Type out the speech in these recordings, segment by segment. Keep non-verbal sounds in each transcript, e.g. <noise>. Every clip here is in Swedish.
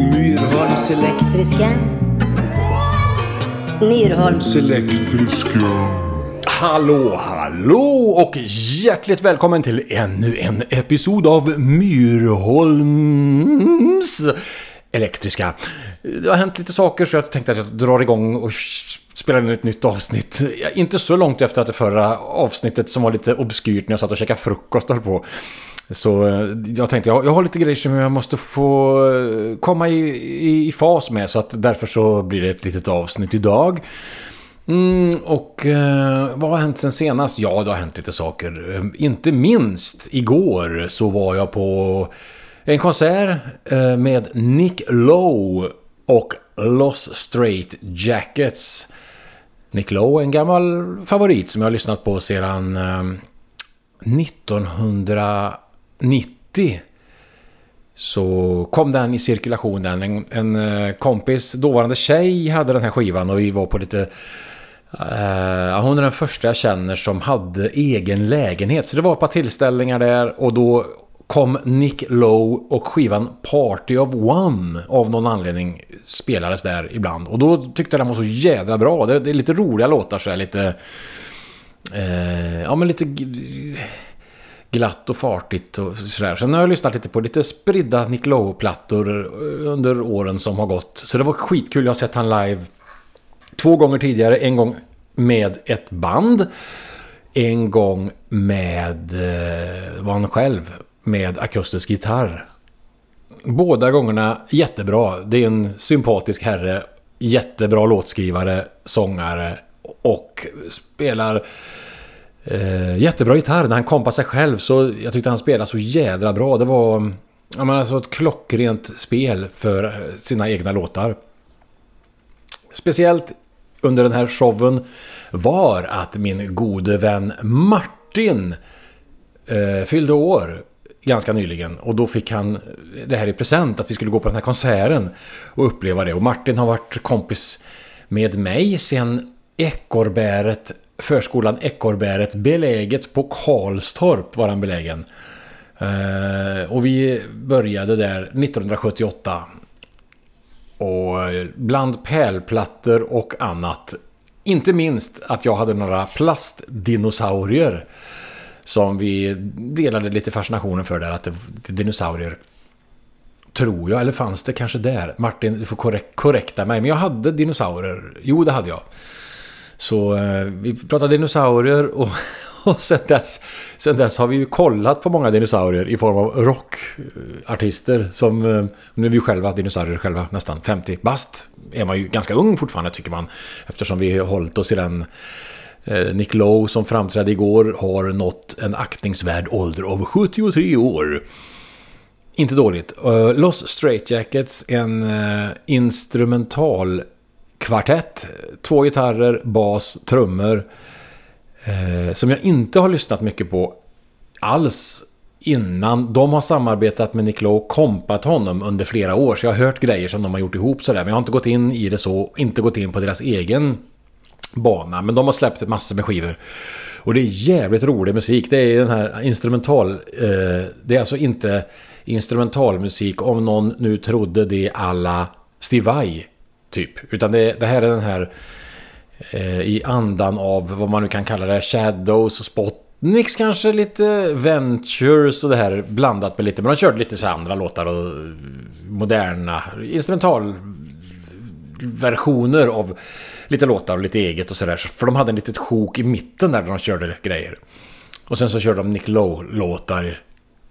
Myrholms elektriska. Myrholms elektriska. Hallå, hallå och hjärtligt välkommen till ännu en episod av Myrholms elektriska. Det har hänt lite saker så jag tänkte att jag drar igång och spelar in ett nytt avsnitt. Inte så långt efter att det förra avsnittet som var lite obskyrt när jag satt och käkade frukost höll på. Så eh, jag tänkte, jag, jag har lite grejer som jag måste få eh, komma i, i, i fas med. Så att därför så blir det ett litet avsnitt idag. Mm, och eh, vad har hänt sen senast? Ja, det har hänt lite saker. Eh, inte minst igår så var jag på en konsert eh, med Nick Lowe och Los Straight Jackets. Nick Lowe, en gammal favorit som jag har lyssnat på sedan eh, 90 så kom den i cirkulation den. En, en eh, kompis, dåvarande tjej, hade den här skivan och vi var på lite... Uh, hon är den första jag känner som hade egen lägenhet. Så det var ett par tillställningar där och då kom Nick Lowe och skivan Party of One av någon anledning spelades där ibland. Och då tyckte jag den var så jävla bra. Det, det är lite roliga låtar så här, lite... Uh, ja men lite glatt och fartigt och sådär. Sen har jag lyssnat lite på lite spridda Nick Lowe-plattor eh, under åren som har gått. Så det var skitkul. Jag har sett han live två gånger tidigare. En gång med ett band. En gång med, eh, var han själv, med akustisk gitarr. Båda gångerna jättebra. Det är en sympatisk herre, jättebra låtskrivare, sångare och spelar eh, jättebra gitarr. När han kompade sig själv så jag tyckte han spelade så jädra bra. Det var ja, men alltså ett klockrent spel för eh, sina egna låtar. Speciellt under den här showen var att min gode vän Martin eh, fyllde år ganska nyligen. Och då fick han det här i present, att vi skulle gå på den här konserten och uppleva det. Och Martin har varit kompis med mig sen Ekorrbäret förskolan Ekorrbäret beläget på Karlstorp var han belägen. Eh, och vi började där 1978. Och bland pärlplattor och annat. Inte minst att jag hade några plastdinosaurier. Som vi delade lite fascinationen för där, att det var dinosaurier. Tror jag, eller fanns det kanske där? Martin, du får korrek korrekta mig. Men jag hade dinosaurier. Jo, det hade jag. Så eh, vi pratade dinosaurier och, <laughs> och sen, dess, sen dess har vi ju kollat på många dinosaurier i form av rockartister som... Eh, nu är vi ju själva dinosaurier själva, nästan 50 bast. Är man ju ganska ung fortfarande tycker man. Eftersom vi har hållit oss i den... Eh, Nick Lowe som framträdde igår har nått en aktningsvärd ålder av 73 år. Inte dåligt. Eh, uh, Los Straight Jackets, en uh, instrumental kvartett. Två gitarrer, bas, trummor. Eh, som jag inte har lyssnat mycket på alls innan. De har samarbetat med Nick Lowe, kompat honom under flera år. Så jag har hört grejer som de har gjort ihop sådär. Men jag har inte gått in i det så. Inte gått in på deras egen bana. Men de har släppt massor med skivor. Och det är jävligt rolig musik. Det är den här instrumental... Eh, det är alltså inte instrumentalmusik om någon nu trodde det alla Steve Vai Typ. Utan det, det här är den här eh, i andan av vad man nu kan kalla det. Shadows och Spotniks kanske lite Ventures och det här blandat med lite. Men de körde lite så andra låtar och moderna instrumentalversioner av lite låtar och lite eget och sådär. För de hade en litet sjok i mitten där de körde grejer. Och sen så körde de Nick Lowe-låtar.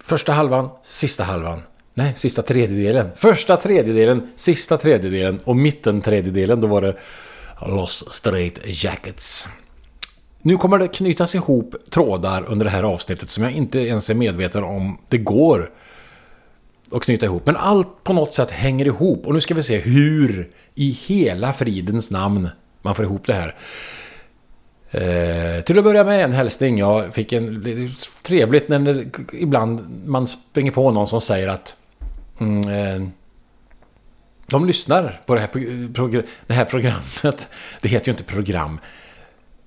Första halvan, sista halvan. Nej, sista tredjedelen. Första tredjedelen, sista tredjedelen och mitten tredjedelen då var det Los Straight Jackets. Nu kommer det knytas ihop trådar under det här avsnittet som jag inte ens är medveten om det går att knyta ihop. Men allt på något sätt hänger ihop. Och nu ska vi se hur i hela fridens namn man får ihop det här. Eh, till att börja med en hälsning. Jag fick en... Det är trevligt när det, ibland man springer på någon som säger att Mm, eh, de lyssnar på det här, det här programmet. Det heter ju inte program.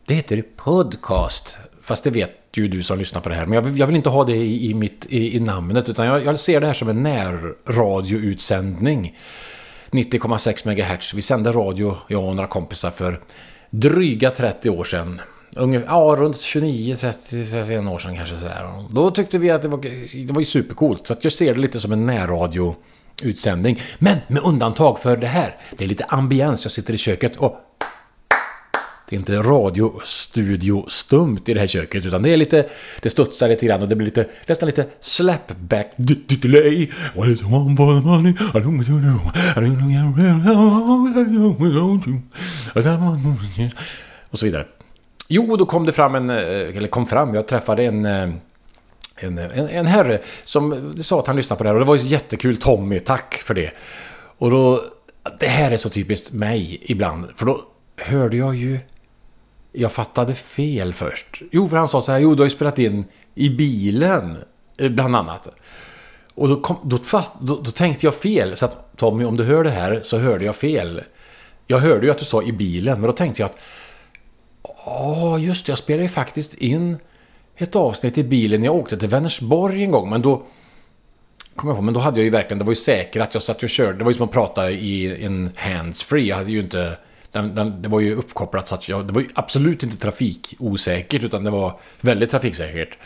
Det heter podcast. Fast det vet ju du som lyssnar på det här. Men jag vill, jag vill inte ha det i, i mitt, i, i, namnet. Utan jag, jag, ser det här som en närradioutsändning. 90,6 MHz. Vi sände radio, jag och några kompisar, för dryga 30 år sedan. Ungefär, ja, runt 29, 30, 31 år sedan kanske sådär. Då tyckte vi att det var, det var ju supercoolt. Så att jag ser det lite som en närradio-utsändning. Men med undantag för det här. Det är lite ambiens. Jag sitter i köket och... Det är inte radiostudio-stumt i det här köket, utan det är lite... Det studsar lite grann och det blir lite... Nästan lite slapback delay. Och så vidare. Jo, då kom det fram en... Eh, eller kom fram, jag träffade en... Eh, en, en, en herre som sa att han lyssnade på det här och det var ju jättekul Tommy, tack för det. Och då... Det här är så typiskt mig ibland, för då hörde jag ju... Jag fattade fel först. Jo, för han sa så här, jo du har ju spelat in i bilen, eh, bland annat. Och då, kom, då, då, då, tänkte jag fel. Så att Tommy, om du hör det här så hörde jag fel. Jag hörde ju att du sa i bilen, men då tänkte jag att... Ja, just det. Jag spelade ju faktiskt in ett avsnitt i bilen när jag åkte till Vänersborg en gång, men då... Kom jag på, men då hade jag ju verkligen... Det var ju säkert att jag satt och körde. Det var ju som att prata i en handsfree. Jag hade ju inte... Den, den, det var ju uppkopplat så att jag... Det var ju absolut inte trafikosäkert, utan det var väldigt trafiksäkert.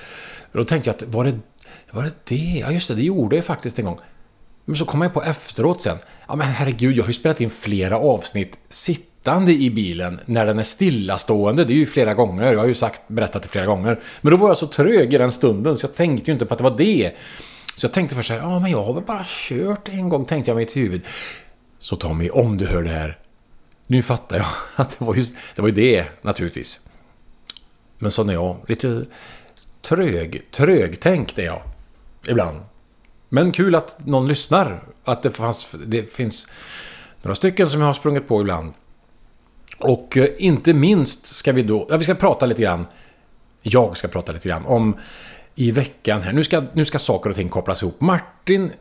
Då tänkte jag att var det var det det? Ja, just det. Det gjorde jag faktiskt en gång. Men så kom jag på efteråt sen. Ja, men herregud, jag har ju spelat in flera avsnitt sittande i bilen när den är stillastående. Det är ju flera gånger. Jag har ju sagt, berättat det flera gånger. Men då var jag så trög i den stunden så jag tänkte ju inte på att det var det. Så jag tänkte först så här, ja men jag har väl bara kört en gång, tänkte jag i mitt huvud. Så Tommy, om du hör det här. Nu fattar jag <laughs> att det var, just, det var ju det, naturligtvis. Men sån är jag. Lite trög, trögtänkt är jag. Ibland. Men kul att någon lyssnar. Att det, fanns, det finns några stycken som jag har sprungit på ibland. Och eh, inte minst ska vi då... Ja, vi ska prata lite grann. Jag ska prata lite grann om i veckan här. Nu ska, nu ska saker och ting kopplas ihop. Martin...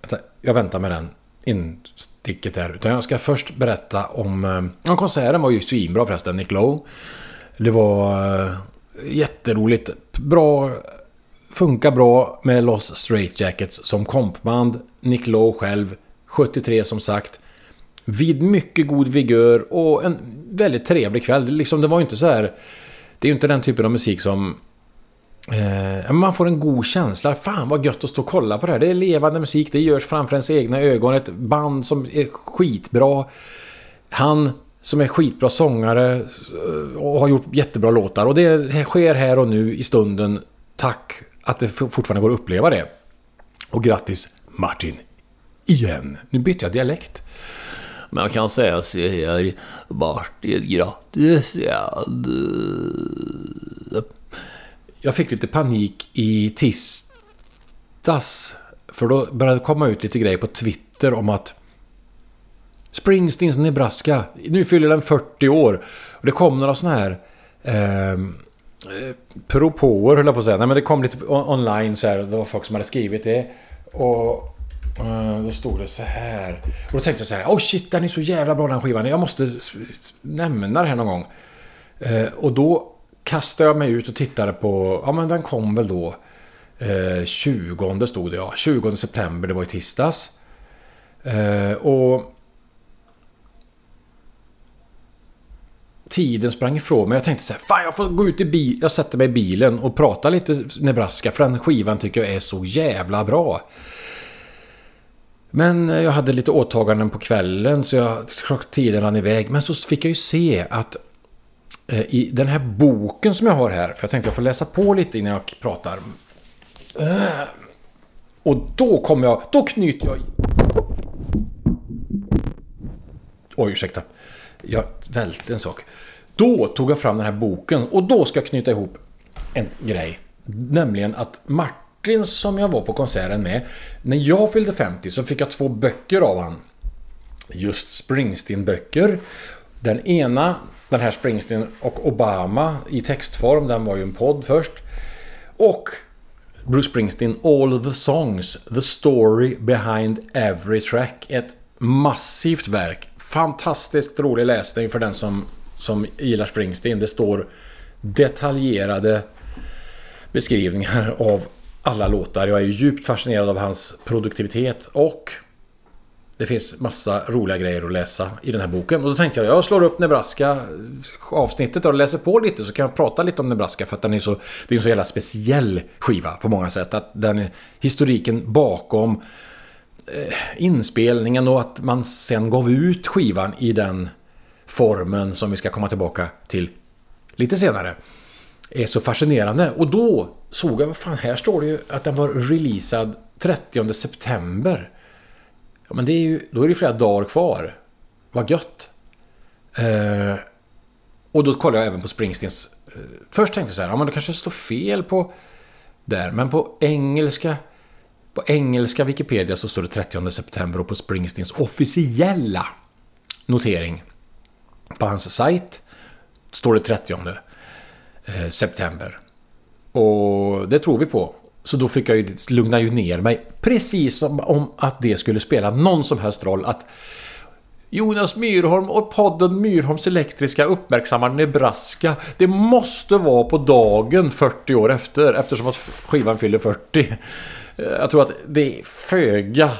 Vänta, Jag väntar med den insticket där. Utan jag ska först berätta om... Eh, ja, konserten var ju svinbra förresten, Nick Lowe. Det var eh, jätteroligt. Bra Funkar bra med Lost Straight Jackets som kompband. Nick Lowe själv, 73 som sagt. Vid mycket god vigör och en väldigt trevlig kväll. Liksom, det var ju inte så här... Det är ju inte den typen av musik som... Eh, man får en god känsla. Fan vad gött att stå och kolla på det här. Det är levande musik, det görs framför ens egna ögon. Ett band som är skitbra. Han som är skitbra sångare eh, och har gjort jättebra låtar. Och det sker här och nu i stunden. Tack att det fortfarande går att uppleva det. Och grattis Martin! Igen! Nu bytte jag dialekt. Men jag kan säga så här, Martin, grattis igen. Jag fick lite panik i tisdags. För då började det komma ut lite grejer på Twitter om att Springsteens Nebraska, nu fyller den 40 år. Och det kom några sådana här... Ehm, eh, propåer höll jag på att säga. Nej men det kom lite online så här. Det var folk som hade skrivit det. Och Eh, då stod det så här. Och då tänkte jag så här. Oh shit, den är så jävla bra den skivan. Jag måste nämna det här någon gång. Eh, och då kastade jag mig ut och tittade på... Ja men den kom väl då. Eh, 20 stod det ja. 20 september, det var i tisdags. och tiden sprang ifrån mig. Jag tänkte så här, fan jag får gå ut i bilen. Jag sätter mig i bilen och prata lite Nebraska. För den skivan tycker jag är så jävla bra. Men eh, jag hade lite åtaganden på kvällen så jag, tiden rann iväg. Men så fick jag ju se att eh, i den här boken som jag har här, för jag tänkte jag får läsa på lite innan jag pratar. Eh, och då kommer jag, då knyter jag... Oj, ursäkta. Jag välte en sak. Då tog jag fram den här boken och då ska jag knyta ihop en grej. Nämligen att Martin som jag var på konserten med, när jag fyllde 50 så fick jag två böcker av han. Just Springsteen-böcker. Den ena, den här Springsteen och Obama i textform, den var ju en podd först. Och Bruce Springsteen, All the Songs, The Story Behind Every Track. Ett massivt verk. Fantastiskt rolig läsning för den som som gillar Springsteen. Det står detaljerade beskrivningar av alla låtar. Jag är djupt fascinerad av hans produktivitet och det finns massa roliga grejer att läsa i den här boken. Och då tänkte jag, jag slår upp Nebraska avsnittet och läser på lite så kan jag prata lite om Nebraska för att den är så, det är en så jävla speciell skiva på många sätt. Att den historiken bakom eh, inspelningen och att man sen gav ut skivan i den formen som vi ska komma tillbaka till lite senare är så fascinerande. Och då såg jag, vad fan, här står det ju att den var releasad 30 september. Ja, men det är ju, då är det flera dagar kvar. Vad gött. Eh, och då kollade jag även på Springsteens... Eh, först tänkte jag så här, ja men det kanske står fel på... Där, men på engelska... På engelska Wikipedia så står det 30 september och på Springsteens officiella notering på hans sajt står det 30 eh, september. Och det tror vi på. Så då fick jag ju lugna ju ner mig. Precis som om att det skulle spela någon som helst roll att Jonas Myrholm och podden Myrholms Elektriska uppmärksammar Nebraska. Det måste vara på dagen 40 år efter eftersom att skivan fyller 40. Eh, jag tror att det är föga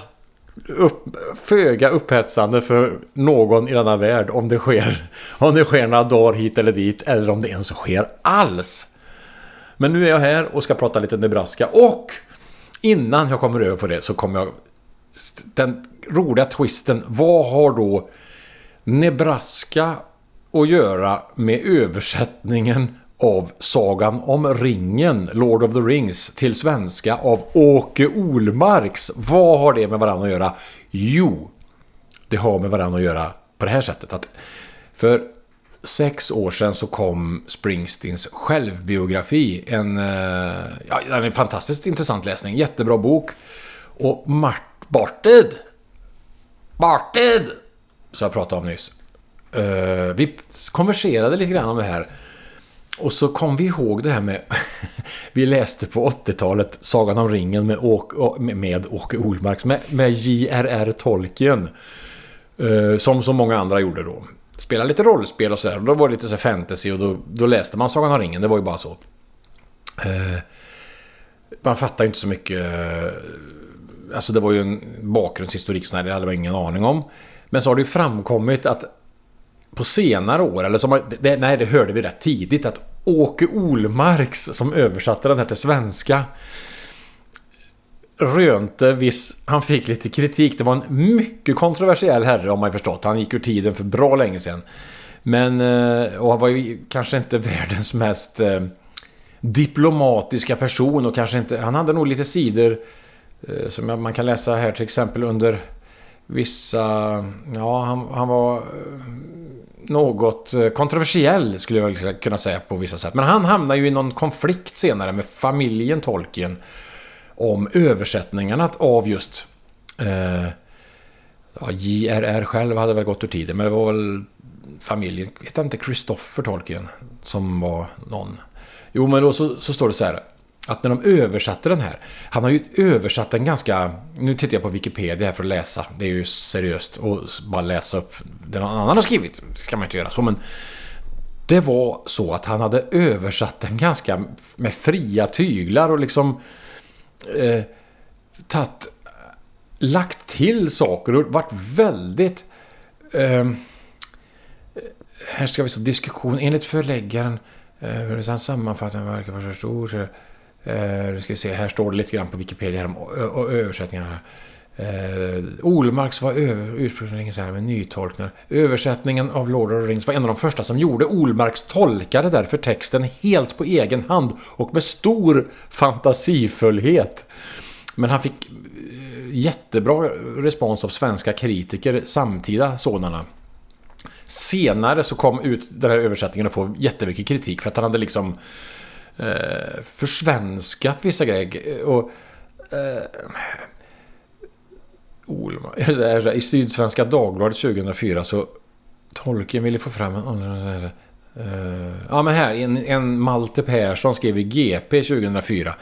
upp, föga upphetsande för någon i denna värld om det sker om det sker några dagar hit eller dit eller om det ens sker alls. Men nu är jag här och ska prata lite Nebraska och innan jag kommer över på det så kommer jag den roliga twisten. Vad har då Nebraska att göra med översättningen av Sagan om ringen, Lord of the Rings, till svenska av Åke Olmarks. Vad har det med varandra att göra? Jo, det har med varandra att göra på det här sättet. att För sex år sedan så kom Springsteens självbiografi. En, eh, ja, en fantastiskt intressant läsning. Jättebra bok. Och Mart Barted! Barted! Som jag pratade om nyss. Uh, vi konverserade lite grann om det här. Och så kom vi ihåg det här med... <laughs> vi läste på 80-talet Sagan om ringen med, Åke, med Åke Olmarks, med, med J.R.R. Tolkien. Eh, som så många andra gjorde då. Spelade lite rollspel och sådär. Då var det lite så fantasy och då, då, läste man Sagan om ringen. Det var ju bara så. Eh, man fattar ju inte så mycket... Eh, alltså det var ju en bakgrundshistorik sådär, det hade man ingen aning om. Men så har det ju framkommit att på senare år, eller som, det, nej det hörde vi rätt tidigt, att Åke Olmarks som översatte den här till svenska rönte viss... Han fick lite kritik. Det var en mycket kontroversiell herre om man förstått. Han gick ur tiden för bra länge sedan. Men... Eh, och han var ju kanske inte <laughs> världens mest eh, diplomatiska person och kanske inte... Han hade nog lite sidor eh, som man kan läsa här till exempel under vissa... Ja, han, han var eh, något eh, kontroversiell skulle jag kunna säga på vissa sätt. Men han hamnar ju i någon konflikt senare med familjen Tolkien om översättningarna av just eh, ja, JRR själv hade väl gått ur tiden, men det var väl familjen, Hette inte, Christopher Tolkien som var någon. Jo, men då så, så står det så här att när de översatte den här, han har ju översatt den ganska, nu tittar jag på Wikipedia här för att läsa, det är ju seriöst och bara läsa upp det någon annan har skrivit, det ska man inte göra så, men det var så att han hade översatt den ganska med fria tyglar och liksom eh, tatt, lagt till saker och varit väldigt... Ehm, eh, här ska vi så diskussion. Enligt förläggaren eh, hur eh, sammanfattningen verkar vara så stor. Eh, nu ska vi se, här står det lite grann på Wikipedia om översättningarna. Eh, Olmarks var ursprungligen så här med nytolkningar. Översättningen av Lord of the Rings var en av de första som gjorde. Olmarks tolkade därför texten helt på egen hand och med stor fantasifullhet. Men han fick eh, jättebra respons av svenska kritiker, samtida sådana. Senare så kom ut den här översättningen och få jättemycket kritik för att han hade liksom eh, försvenskat vissa grejer. Eh, och, eh, Olma. <laughs> I Sydsvenska Dagbladet 2004 så Tolkien ville få fram en... Eh, ja men här, en, en Malte Persson skrev i GP 2004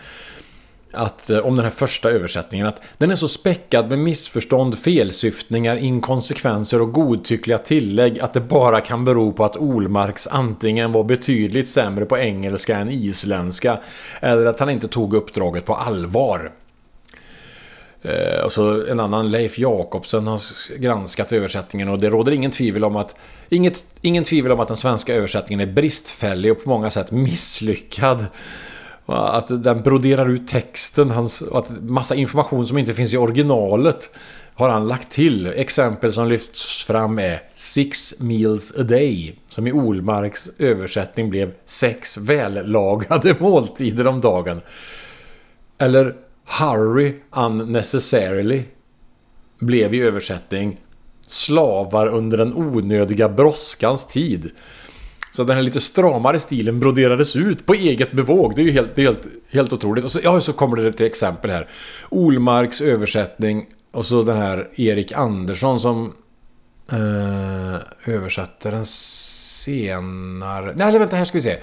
att, eh, om den här första översättningen att den är så späckad med missförstånd, felsyftningar, inkonsekvenser och godtyckliga tillägg att det bara kan bero på att Olmarks antingen var betydligt sämre på engelska än isländska eller att han inte tog uppdraget på allvar. Eh, och så en annan, Leif Jakobsen, har granskat översättningen och det råder ingen tvivel om att... Inget, ingen tvivel om att den svenska översättningen är bristfällig och på många sätt misslyckad. Att den broderar ut texten, hans, och att massa information som inte finns i originalet har han lagt till. Exempel som lyfts fram är Six meals a day, som i Olmarks översättning blev sex vällagade <laughs> måltider om dagen. Eller Hurry unnecessarily blev i översättning slavar under den onödiga brådskans tid. Så den här lite stramare stilen broderades ut på eget bevåg. Det är ju helt, det är helt, helt otroligt. Och så, ja, så kommer det till exempel här. Olmarks översättning och så den här Erik Andersson som eh, översätter den senare... Nej, vänta, här ska vi se.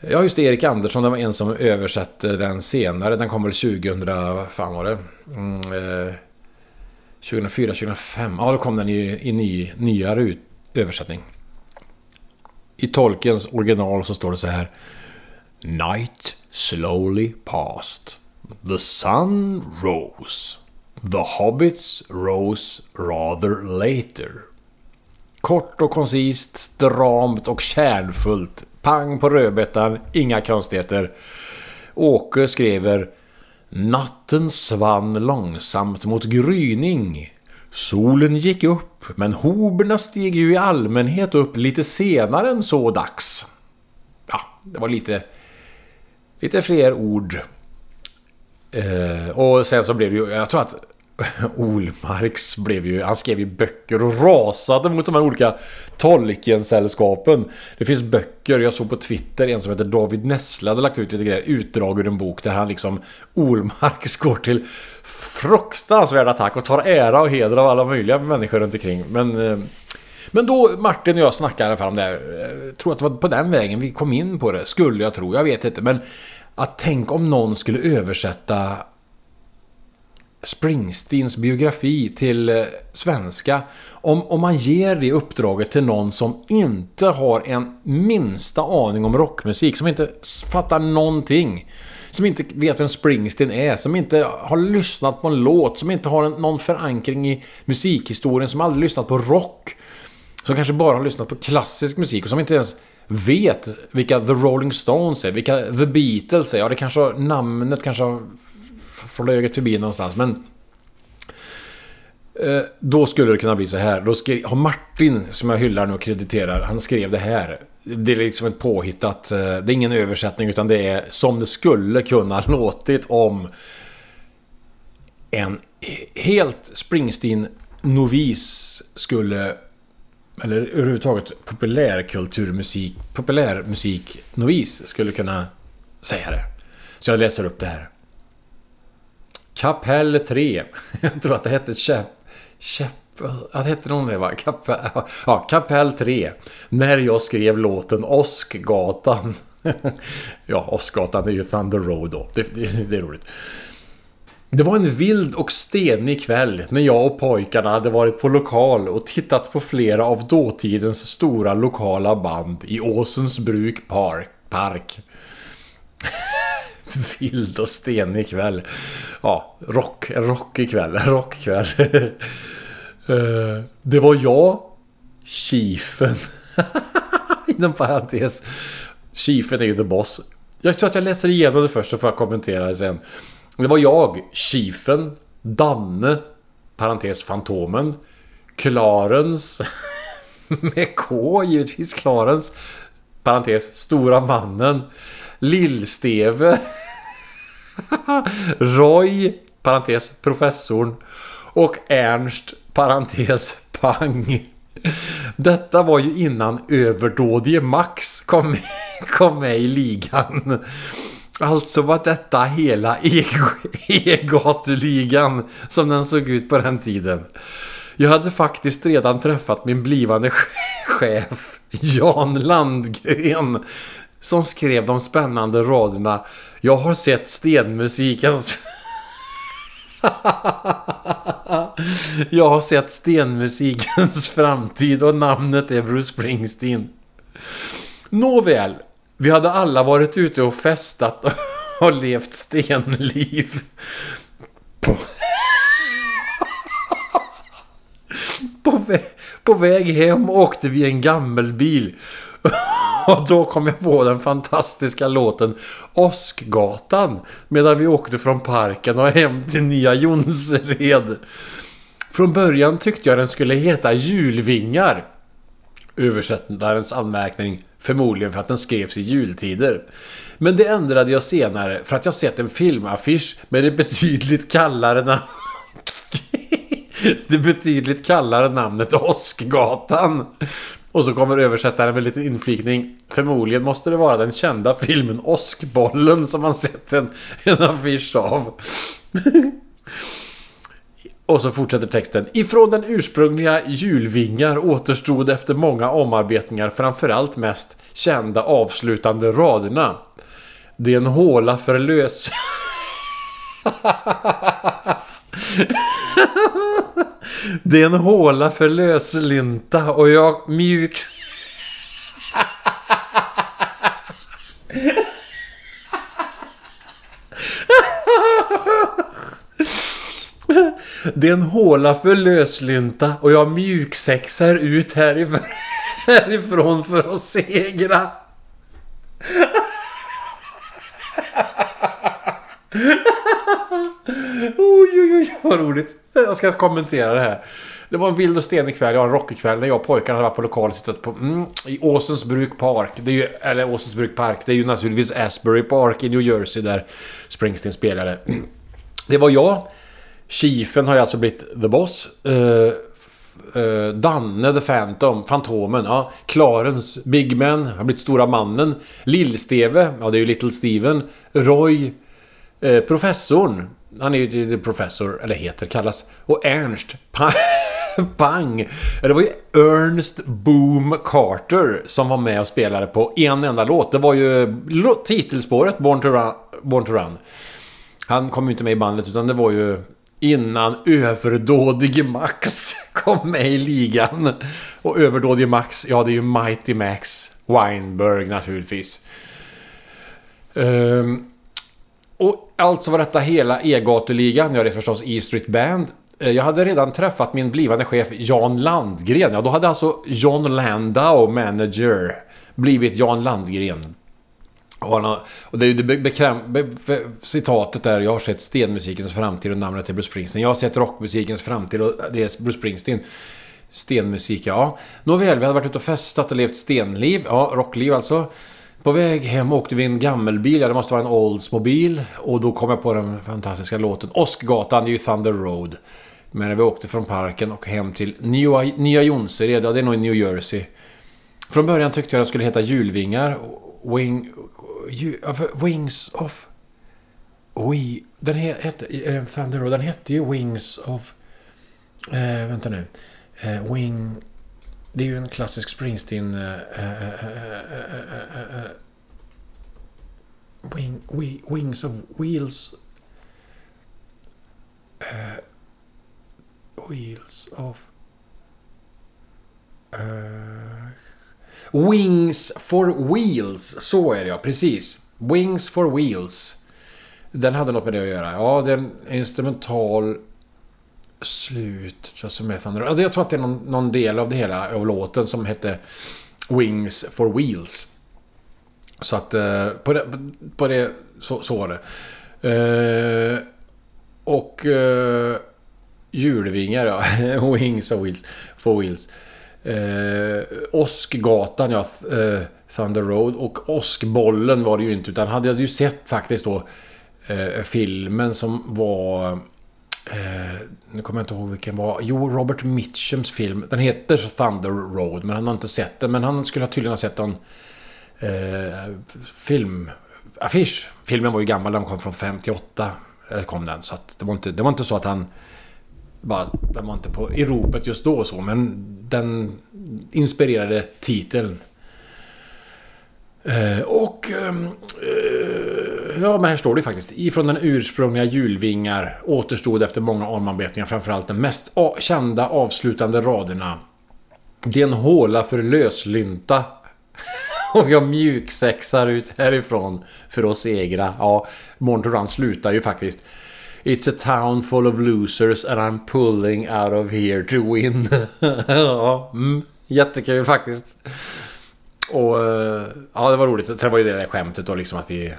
Ja, just det. Erik Andersson, det var en som översatte den senare. Den kom väl 2000... Vad fan var det? Mm, eh, 2004, 2005. Ja, då kom den i, i ny, nyare ut, översättning. I Tolkiens original så står det så här. Night slowly passed. The sun rose. The hobbits rose rather later. Kort och koncist, stramt och kärnfullt. Pang på rödbetan, inga konstigheter. Åke skriver Natten svann långsamt mot gryning. Solen gick upp, men hoberna steg ju i allmänhet upp lite senare än så dags. Ja, det var lite... Lite fler ord. Eh, och sen så blev det ju... Jag tror att Olmarks blev ju... Han skrev ju böcker och rasade mot de här olika Tolkien-sällskapen. Det finns böcker, jag såg på Twitter en som heter David Nessle hade lagt ut lite grejer, utdrag ur en bok där han liksom Olmarks går till fruktansvärd attack och tar ära och heder av alla möjliga människor runt omkring. Men... Eh, men då Martin och jag snackade i alla fall om det här. Jag tror att det var på den vägen vi kom in på det. Skulle jag tro, jag vet inte. Men att tänk om någon skulle översätta Springsteens biografi till eh, svenska. Om, om man ger det uppdraget till någon som inte har en minsta aning om rockmusik, som inte fattar någonting. Som inte vet vem Springsteen är, som inte har lyssnat på en låt, som inte har en, någon förankring i musikhistorien, som aldrig lyssnat på rock. Som kanske bara har lyssnat på klassisk musik och som inte ens vet vilka The Rolling Stones är, vilka The Beatles är. Ja, det kanske har, namnet kanske har Flöget förbi någonstans, men... Eh, då skulle det kunna bli så här. Då skrev, har Martin, som jag hyllar nu och krediterar, han skrev det här. Det är liksom ett påhittat... Eh, det är ingen översättning, utan det är som det skulle kunna <laughs> låtit om en helt Springsteen-novis skulle eller överhuvudtaget populärkulturmusik, Populärmusik-novis skulle kunna säga det. Så jag läser upp det här. Kapell 3. <laughs> Jag tror att det hette Käpp... Käpp... Att hette någon det va? Kapell, <laughs> ja, Kapell 3. När jag skrev låten Åskgatan. <laughs> ja, Åskgatan är ju Thunder Road då. Det, det, det är roligt. Det var en vild och stenig kväll när jag och pojkarna hade varit på lokal och tittat på flera av dåtidens stora lokala band i Åsens bruk park. park. <laughs> vild och stenig kväll. Ja, rock, rockig kväll, <laughs> rockkväll. <laughs> Eh, det var jag, Chiefen, inom parentes. Chiefen är ju the boss. Jag tror att jag läser igenom det först så får jag kommentera det sen. Det var jag, Chiefen, Danne, parentes Fantomen, Clarence, med K givetvis, Clarence, parentes Stora Mannen, Lill-Steve, Roy, parentes Professorn och Ernst, parentes Pang. Detta var ju innan överdådige Max kom, kom med i ligan. Alltså var detta hela E- E-gatuligan som den såg ut på den tiden. Jag hade faktiskt redan träffat min blivande chef Jan Landgren som skrev de spännande raderna Jag har sett stenmusikens... <laughs> Jag har sett stenmusikens framtid och namnet är Bruce Springsteen. Nåväl, vi hade alla varit ute och festat <laughs> och levt stenliv. På, <laughs> på, vä på väg hem åkte vi en gammelbil. Och då kom jag på den fantastiska låten Åskgatan. Medan vi åkte från parken och hem till Nya Jonsered. Från början tyckte jag den skulle heta Julvingar. Översättarens anmärkning förmodligen för att den skrevs i jultider. Men det ändrade jag senare för att jag sett en filmaffisch med det betydligt kallare namnet... <laughs> det betydligt kallare namnet Åskgatan. Och så kommer översättaren med lite inflikning. Förmodligen måste det vara den kända filmen Åskbollen som man sett en, en affisch av. <laughs> Och så fortsätter texten. Ifrån den ursprungliga julvingar återstod efter många omarbetningar framförallt mest kända avslutande raderna. Det är en håla för lös... <laughs> <laughs> Det är en håla för löslynta och jag mjuk... Det är en håla för löslynta och jag mjuksexar ut härifrån, härifrån för att segra. Oj, oj, oj, vad roligt. Jag ska kommentera det här. Det var en vild och stenig kväll, ja en rockig kväll, när jag och pojkarna hade varit på lokal och suttit på... Mm, I Åsensbruk Park. Det är ju, eller Åsensbruk Park. Det är ju naturligtvis Asbury Park i New Jersey där Springsteen spelade. Det var jag. Chiefen har ju alltså blivit The Boss. Uh, uh, Danne The Phantom, Fantomen, ja. Clarence, Big Man, har blivit Stora Mannen. Lill-Steve, ja det är ju Little Steven. Roy, Eh, Professorn. Han är ju professor, eller heter, kallas. Och Ernst, Pang. <laughs> Pang. Det var ju Ernst Boom Carter som var med och spelade på en enda låt. Det var ju titelspåret Born to Run. Born to Run. Han kom ju inte med i bandet utan det var ju innan överdådige Max <laughs> kom med i ligan. Och överdådige Max, ja det är ju Mighty Max Weinberg naturligtvis. Um, och alltså var detta hela E-gatuligan. Ja, det är förstås E Street Band. Eh, jag hade redan träffat min blivande chef Jan Landgren. Ja, då hade alltså John Landau, manager, blivit Jan Landgren. Och, han har, och det är ju det bekräm, be, be, citatet där jag har sett stenmusikens framtid och namnet är Bruce Springsteen. Jag har sett rockmusikens framtid och det är Bruce Springsteen. Stenmusik, ja. Nåväl, vi hade varit ute och festat och levt stenliv. Ja, rockliv alltså. På väg hem åkte vi en gammelbil, ja det måste vara en Oldsmobil. Och då kom jag på den fantastiska låten Åskgatan, det är ju Thunder Road. Men när vi åkte från parken och hem till Nya, Nya Jonsered, ja det är nog i New Jersey. Från början tyckte jag den skulle heta Julvingar. Wing, Wings of... We, den hette... Äh, Thunder Road, den hette ju Wings of... Äh, vänta nu. Äh, Wing... Det är ju en klassisk Springsteen... Wing, we, wings of Wheels... wheels of... Wings for Wheels, så är det ja, precis. Wings for Wheels. Den hade något med det att göra. Ja, det är en instrumental slut som är Thunder. Alltså, jag tror att det är någon, någon, del av det hela, av låten som hette Wings for Wheels. Så att eh, på det, på det så, så var det. Eh, och eh, hjulvingar ja. <laughs> Wings of Wheels for Wheels. Eh, Åskgatan, ja. Eh, Thunder Road. Och Åskbollen var det ju inte. Utan hade jag ju sett faktiskt då eh, filmen som var... Eh, nu kommer jag inte ihåg vilken var. Jo, Robert Mitchums film. Den heter Thunder Road. Men han har inte sett den. Men han skulle tydligen ha sett en eh, filmaffisch. Filmen var ju gammal. Den kom från 58. Eh, kom den. Så att det, var inte, det var inte så att han bara, den var inte på, i ropet just då och så, men den inspirerade titeln. Eh, och... Ehm, eh, ja, men här står det faktiskt. Ifrån den ursprungliga julvingar återstod efter många omarbetningar framförallt de mest kända avslutande raderna. Det är en håla för löslynta. <laughs> och jag mjuksexar ut härifrån för att segra. Ja, Morton slutar ju faktiskt It's a town full of losers and I'm pulling out of here to win. <laughs> ja, mm, jättekul faktiskt. Och eh, ja, det var roligt. Sen var ju det där skämtet då liksom att vi...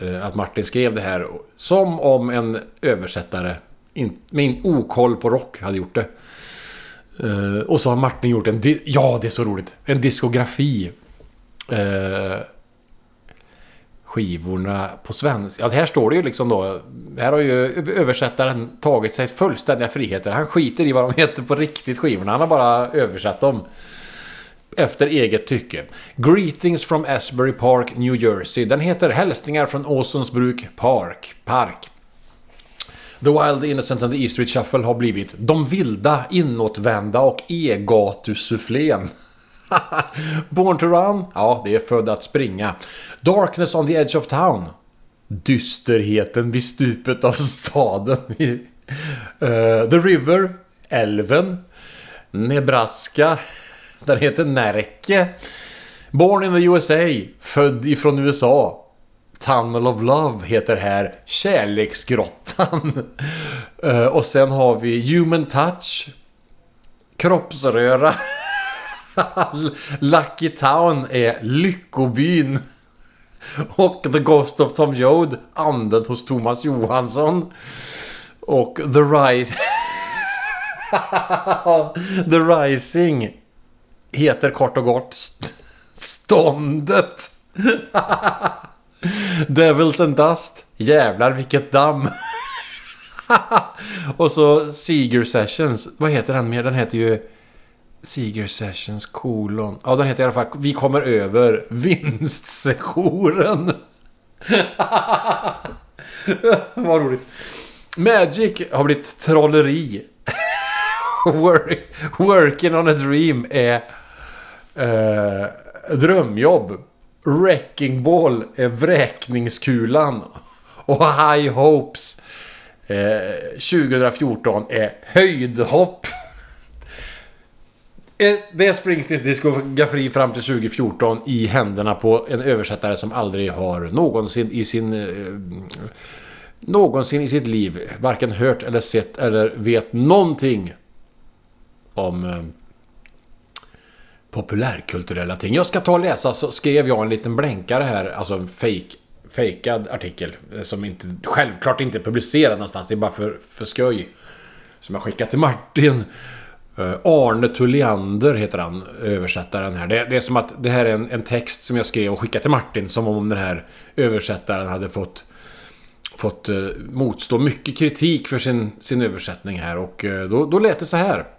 Eh, att Martin skrev det här som om en översättare in, med en okoll på rock hade gjort det. Uh, och så har Martin gjort en... Ja, det är så roligt! En diskografi. Uh, skivorna på svenska. Ja, här står det ju liksom då... Här har ju översättaren tagit sig fullständiga friheter. Han skiter i vad de heter på riktigt skivorna. Han har bara översatt dem. Efter eget tycke. Greetings from Asbury Park, New Jersey. Den heter Hälsningar från Åsensbruk Park. Park. The Wild Innocent and the E Street Shuffle har blivit De vilda, inåtvända och E-gatusufflén. <laughs> Born to Run? Ja, det är född att springa. Darkness on the Edge of Town? Dysterheten vid stupet av staden. uh, <laughs> the River? Älven? Nebraska? <laughs> Den heter Närke. Born in the USA? Född ifrån USA. Tunnel of Love heter här Kärleksgrottan. <laughs> Eh, och sen har vi Human Touch. Kroppsröra. <laughs> Lucky Town är Lyckobyn. <laughs> Och The Ghost of Tom Joad, anden hos Thomas Johansson. Och The Rise... The Rising heter kort och gott st- Ståndet. <laughs> Devils and Dust. Jävlar vilket damm. <laughs> och så Seeger Sessions. Vad heter den mer? Den heter ju... Seeger Sessions kolon. Ja, den heter i alla fall Vi kommer över <laughs> vinstsessionen. Vad roligt. Magic har blivit trolleri. Work, working on a dream är eh, drömjobb. Wrecking ball är vräkningskulan. Och high hopes eh, 2014 är höjdhopp. Eh, det är Springsteens diskografi fram till 2014 i händerna på en översättare som aldrig har någonsin i sin... Eh, någonsin i sitt liv varken hört eller sett eller vet någonting om eh, populärkulturella ting. Jag ska ta och läsa så skrev jag en liten blänkare här, alltså en fake fejkad artikel eh, som inte, självklart inte är publicerad någonstans. Det är bara för, för skoj. Som jag skickat till Martin. Uh, Arne Tulliander heter han, översättaren här. Det, det är som att det här är en, en text som jag skrev och skickade till Martin. Som om den här översättaren hade fått, fått uh, motstå mycket kritik för sin, sin översättning här. Och uh, då, då lät det så här.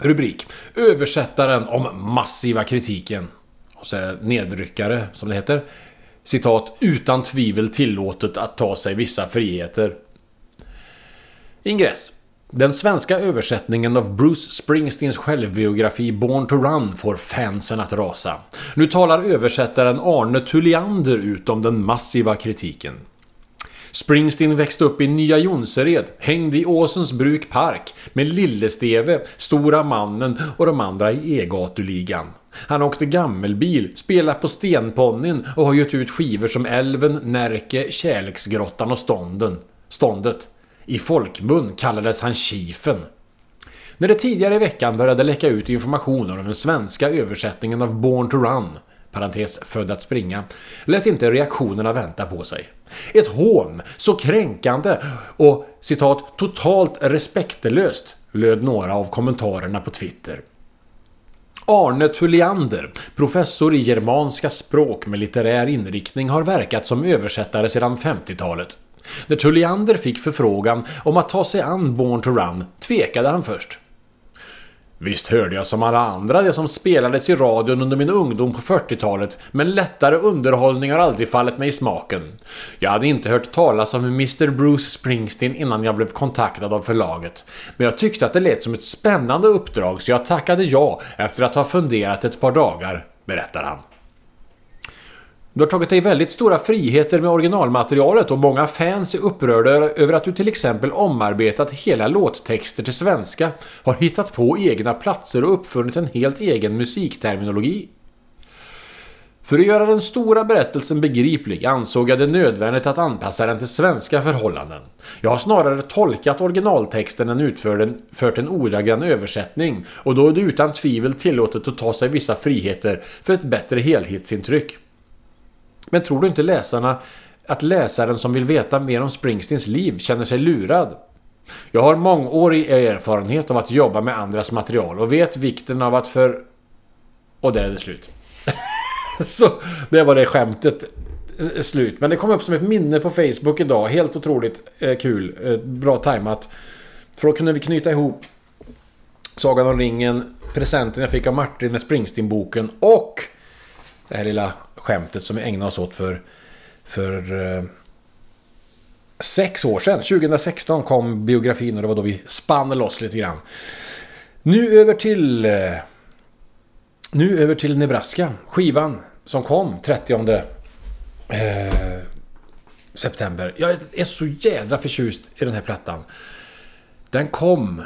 Rubrik. Översättaren om massiva kritiken. Och så är nedryckare, som det heter. Citat. Utan tvivel tillåtet att ta sig vissa friheter. Ingress. Den svenska översättningen av Bruce Springsteens självbiografi Born to Run får fansen att rasa. Nu talar översättaren Arne Tulliander ut om den massiva kritiken. Springsteen växte upp i Nya Jonsered, hängde i Åsens bruk park med Lillesteve, Stora Mannen och de andra i E-gatuligan. Han åkte gammelbil, spelade på Stenponnyn och har gett ut skivor som Älven, Närke, Kärleksgrottan och Stånden. Ståndet. I folkmun kallades han Chiefen. När det tidigare i veckan började läcka ut information om den svenska översättningen av Born to Run parentes född att springa, lät inte reaktionerna vänta på sig. Ett hån, så kränkande och citat totalt respektlöst, löd några av kommentarerna på Twitter. Arne Tulliander, professor i germanska språk med litterär inriktning, har verkat som översättare sedan 50-talet. När Tulliander fick förfrågan om att ta sig an Born to Run tvekade han först. Visst hörde jag som alla andra det som spelades i radion under min ungdom på 40-talet, men lättare underhållning har aldrig fallit mig i smaken. Jag hade inte hört talas om Mr Bruce Springsteen innan jag blev kontaktad av förlaget. Men jag tyckte att det lät som ett spännande uppdrag så jag tackade ja efter att ha funderat ett par dagar, berättar han. Du har tagit dig väldigt stora friheter med originalmaterialet och många fans är upprörda över att du till exempel omarbetat hela låttexter till svenska, har hittat på egna platser och uppfunnit en helt egen musikterminologi. För att göra den stora berättelsen begriplig ansåg jag det nödvändigt att anpassa den till svenska förhållanden. Jag har snarare tolkat originaltexten än utfört en ordagrann översättning och då är det utan tvivel tillåtet att ta sig vissa friheter för ett bättre helhetsintryck. Men tror du inte läsarna att läsaren som vill veta mer om Springsteens liv känner sig lurad? Jag har mångårig erfarenhet av att jobba med andras material och vet vikten av att för... Och där är det slut. <laughs> Så det var det skämtet slut. Men det kom upp som ett minne på Facebook idag. Helt otroligt eh, kul. Eh, bra tajmat. För då kunde vi knyta ihop Sagan om ringen, presenten jag fick av Martin med Springsteen-boken och det här lilla skämtet som vi ägnade oss åt för, för eh, sex år sedan. 2016 kom biografin och det var då vi spann loss lite grann. Nu över till... Eh, nu över till Nebraska. Skivan som kom 30 eh, september. Jag är så jädra förtjust i den här plattan. Den kom,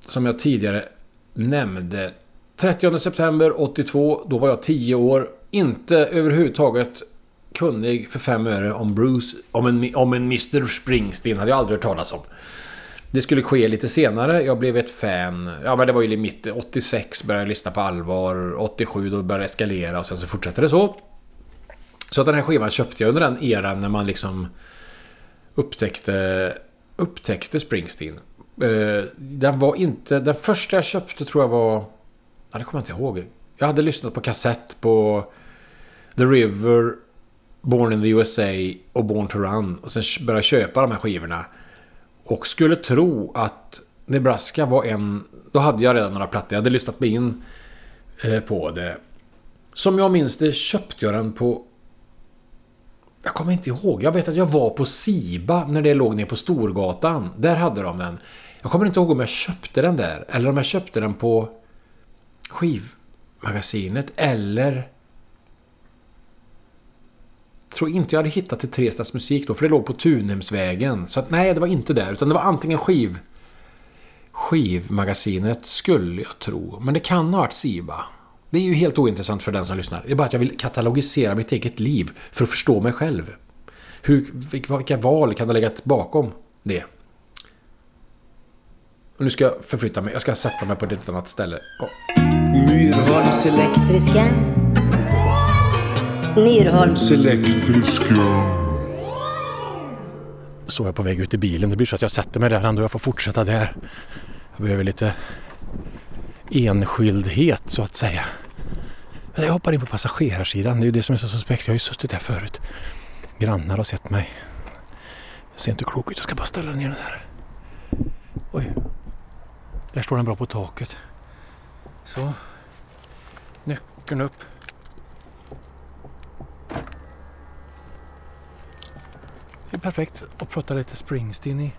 som jag tidigare nämnde, 30 september 82. Då var jag 10 år. Inte överhuvudtaget kunnig för fem öre om Bruce, om en, om en Mr Springsteen hade jag aldrig hört talas om. Det skulle ske lite senare. Jag blev ett fan. Ja, men det var ju mitt 86 började jag lyssna på allvar. 87 då började det eskalera och sen så fortsatte det så. Så att den här skivan köpte jag under den eran när man liksom upptäckte, upptäckte Springsteen. Eh, den var inte... Den första jag köpte tror jag var... Ja, det kommer jag inte ihåg. Jag hade lyssnat på kassett på The River, Born in the USA och Born to Run. Och sen började köpa de här skivorna. Och skulle tro att Nebraska var en... Då hade jag redan några plattor. Jag hade lyssnat mig in eh, på det. Som jag minns det köpte jag den på... Jag kommer inte ihåg. Jag vet att jag var på Siba när det låg nere på Storgatan. Där hade de den. Jag kommer inte ihåg om jag köpte den där. Eller om jag köpte den på skivmagasinet. Eller tror inte jag hade hittat till Trestads musik då, för det låg på Tunhemsvägen. Så att, nej, det var inte där, utan det var antingen skiv... Skivmagasinet skulle jag tro. Men det kan ha varit Siba. Det är ju helt ointressant för den som lyssnar. Det är bara att jag vill katalogisera mitt eget liv för att förstå mig själv. Hur, vilka val kan ha legat bakom det? Och nu ska jag förflytta mig. Jag ska sätta mig på ett annat ställe. Oh. Myrholms elektriska Myrholms elektriska. Så är jag på väg ut i bilen. Det blir så att jag sätter mig där ändå. Jag får fortsätta där. Jag behöver lite enskildhet så att säga. Jag hoppar in på passagerarsidan. Det är ju det som är så suspekt. Jag har ju suttit där förut. Grannar har sett mig. Jag ser inte klok ut. Jag ska bara ställa ner den här. Oj. Där står den bra på taket. Så. Nyckeln upp. Det är perfekt att prata lite Springsteen i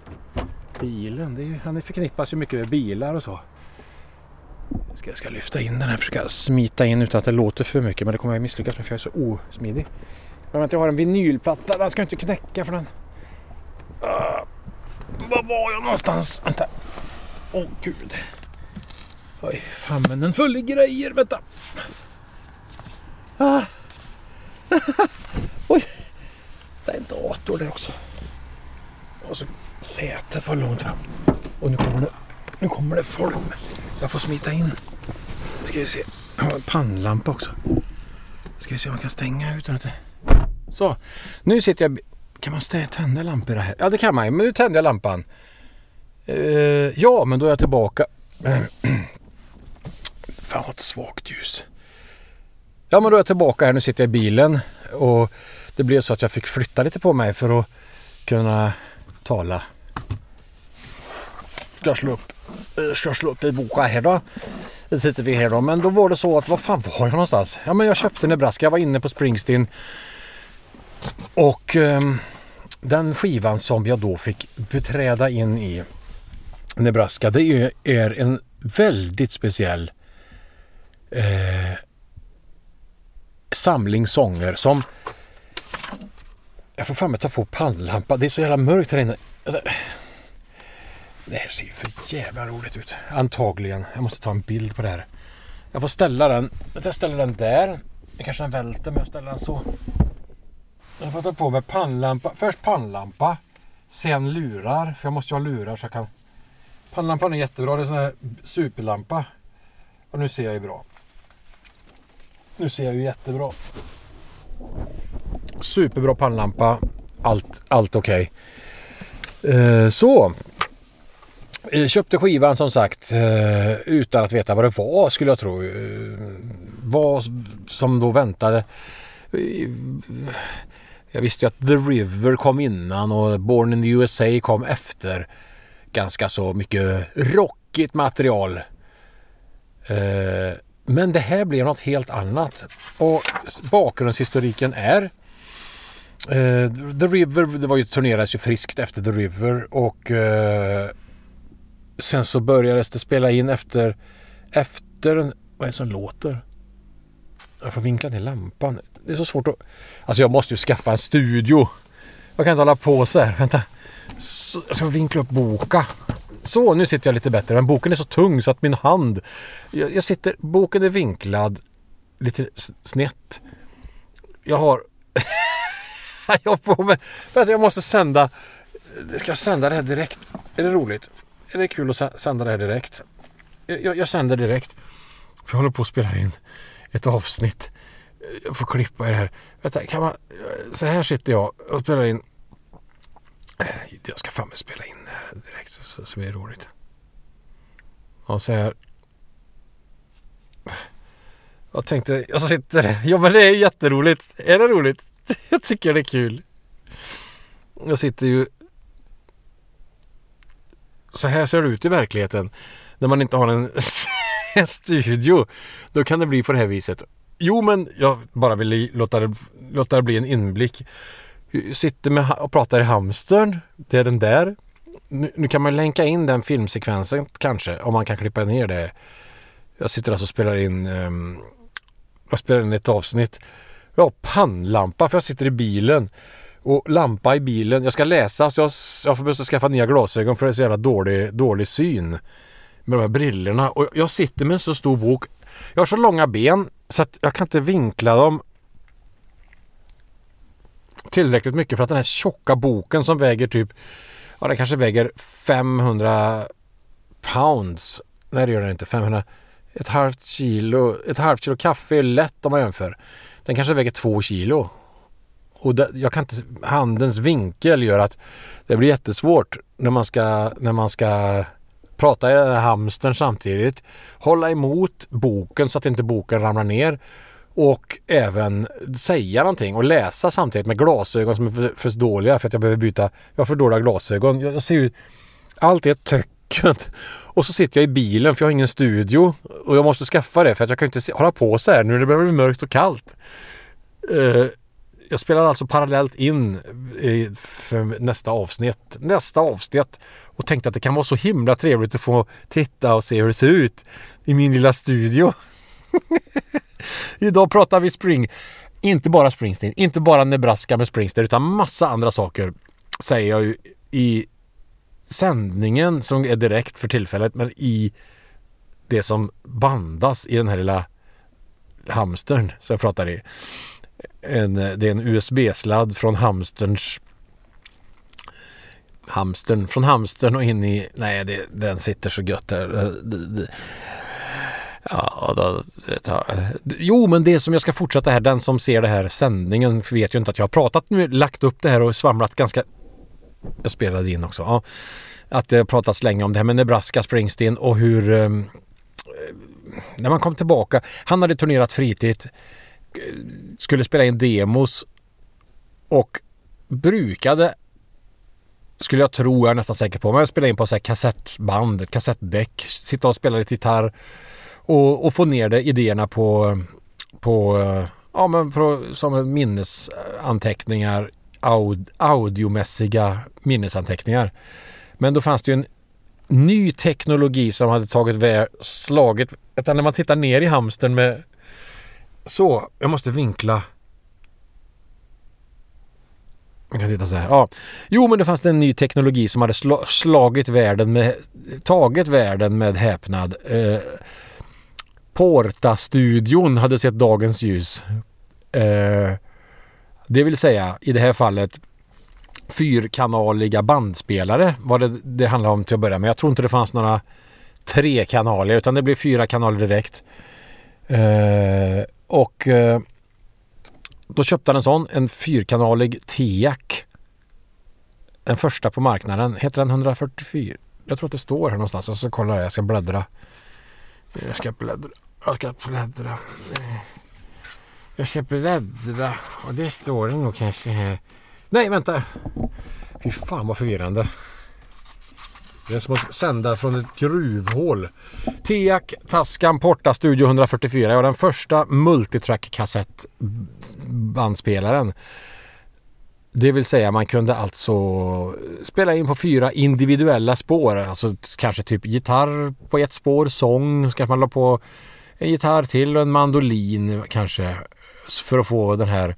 bilen. Det är han förknippas ju mycket med bilar och så. Ska jag ska lyfta in den här, försöka smita in utan att det låter för mycket. Men det kommer jag misslyckas med för jag är så osmidig. Men vänta, jag har en vinylplatta, den ska inte knäcka för den. Uh, var var jag någonstans? Vänta. Åh oh, gud. Oj, famnen full i grejer. Vänta. Ah. <laughs> Oj. Det är en dator där också. Och så sätet var långt fram. Och nu kommer det, nu kommer det folk. Jag får smita in. Ska vi se. Jag har en pannlampa också. Ska vi se om man kan stänga utan att det... Så. Nu sitter jag... Kan man tända lampor här? Ja det kan man. Men nu tänder jag lampan. Uh, ja men då är jag tillbaka. <clears throat> Fan vad svagt ljus. Ja men då är jag tillbaka här. Nu sitter jag i bilen. Och det blev så att jag fick flytta lite på mig för att kunna tala. Ska jag slå upp, eh, ska jag slå upp i boken här då? Det sitter vi här då. Men då var det så att, vad fan var jag någonstans? Ja men jag köpte Nebraska, jag var inne på Springsteen. Och eh, den skivan som jag då fick beträda in i Nebraska, det är, är en väldigt speciell eh, samling sånger som jag får fan ta på pannlampa. Det är så jävla mörkt här inne. Alltså, det här ser ju för jävla roligt ut. Antagligen. Jag måste ta en bild på det här. Jag får ställa den. Jag ställer den där. Det kanske den välter men jag ställer den så. Jag får ta på mig pannlampa. Först pannlampa. Sen lurar. För jag måste ju ha lurar så jag kan... Pannlampan är jättebra. Det är en sån här superlampa. Och nu ser jag ju bra. Nu ser jag ju jättebra. Superbra pannlampa. Allt, allt okej. Eh, så. Eh, Köpte skivan som sagt eh, utan att veta vad det var skulle jag tro. Eh, Vad som då väntade. Eh, jag visste ju att The River kom innan och Born in the USA kom efter. Ganska så mycket rockigt material. Eh, Men det här blev något helt annat. Och bakgrundshistoriken är Eh, The River, det var ju turnerades ju friskt efter The River och eh, sen så börjades det spela in efter, efter, vad är det som låter? Jag får vinkla ner lampan. Det är så svårt att, alltså jag måste ju skaffa en studio. Jag kan inte hålla på så här, vänta. Så, jag ska vinkla upp boka. Så, nu sitter jag lite bättre. Men boken är så tung så att min hand... Jag, jag sitter... Boken är vinklad lite snett. Jag har... <laughs> <laughs> jag får mig... att jag måste sända... Ska jag sända det här direkt? Är det roligt? Är det kul att sända det här direkt? Jag, jag, sänder direkt. För jag håller på att spela in ett avsnitt. Jag får klippa i det här. Vänta, kan man... Så här sitter jag och spelar in. Äh, jag ska fan spela in det här direkt så, så blir det roligt. Ja, så här. Jag tänkte, jag sitter... Ja men det är jätteroligt. Är det roligt? <laughs> Jag tycker det är kul. Jag sitter ju... Så här ser det ut i verkligheten. När man inte har en, <laughs> en studio. Då kan det bli på det här viset. Jo men jag bara vill låta det, låta det bli en inblick. Jag sitter med och pratar i hamstern. Det är den där. Nu, nu kan man länka in den filmsekvensen kanske. Om man kan klippa ner det. Jag sitter alltså och spelar in... Um, jag spelar in ett avsnitt. Jag har pannlampa för jag sitter i bilen. Och lampa i bilen. Jag ska läsa så jag, jag får behöva skaffa nya glasögon för det är så jävla dålig, dålig syn. Med de här brillorna. Och jag sitter med en så stor bok. Jag har så långa ben så att jag kan inte vinkla dem tillräckligt mycket för att den här tjocka boken som väger typ Ja den kanske väger 500 pounds. Nej det gör den inte. 500 ett halvt kilo. Ett halvt kilo kaffe är lätt om man jämför. Den kanske väger två kilo. Och det, jag kan inte, handens vinkel gör att det blir jättesvårt när man ska, när man ska prata i den här hamstern samtidigt. Hålla emot boken så att inte boken ramlar ner. Och även säga någonting och läsa samtidigt med glasögon som är för, för dåliga för att jag behöver byta. Jag har för dåliga glasögon. Jag, jag ser ju... Allt är töckent. Och så sitter jag i bilen för jag har ingen studio. Och jag måste skaffa det för att jag kan inte hålla på så här nu när det börjar bli mörkt och kallt. Uh, jag spelar alltså parallellt in för nästa avsnitt. Nästa avsnitt. Och tänkte att det kan vara så himla trevligt att få titta och se hur det ser ut i min lilla studio. <laughs> Idag pratar vi Spring. Inte bara Springsteen, inte bara Nebraska med Springsteen utan massa andra saker säger jag ju i sändningen som är direkt för tillfället men i det som bandas i den här lilla hamstern som jag pratar i. En, det är en USB-sladd från hamsterns hamstern, från hamstern och in i, nej det, den sitter så gött där. Ja, då, jo, men det som jag ska fortsätta här, den som ser det här sändningen vet ju inte att jag har pratat nu, lagt upp det här och svamlat ganska... Jag spelade in också. Ja, att det har pratats länge om det här med Nebraska Springsteen och hur... Ehm, eh, när man kom tillbaka, han hade turnerat fritid, eh, skulle spela in demos och brukade skulle jag tro, jag är nästan säker på, men jag spelade in på så här kassettband, ett kassettdäck, sitta och spela lite gitarr och, och få ner det, idéerna på, på eh, ja men för, som minnesanteckningar, aud, audiomässiga minnesanteckningar. Men då fanns det ju en ny teknologi som hade tagit väl slagit, utan när man tittar ner i hamstern med så, jag måste vinkla man kan titta så här. Ja. Jo, men det fanns en ny teknologi som hade sl slagit världen med, tagit världen med häpnad. Eh, Porta-studion hade sett dagens ljus. Eh, det vill säga i det här fallet fyrkanaliga bandspelare var det det handlade om till att börja med. Jag tror inte det fanns några trekanaler utan det blev fyra kanaler direkt. Eh, och eh, då köpte han en sån, en fyrkanalig TIAC. Den första på marknaden. Heter den 144? Jag tror att det står här någonstans. Jag ska kolla här. Jag ska bläddra. Jag ska bläddra. Jag ska bläddra. Jag ska bläddra. Och det står det nog kanske här. Nej, vänta. Fy fan vad förvirrande. Det är som att sända från ett gruvhål. TIAC Taskan Porta Studio 144 var den första multitrack kassettbandspelaren. Det vill säga man kunde alltså spela in på fyra individuella spår. Alltså kanske typ gitarr på ett spår, sång, så kanske man la på en gitarr till och en mandolin kanske. För att få den här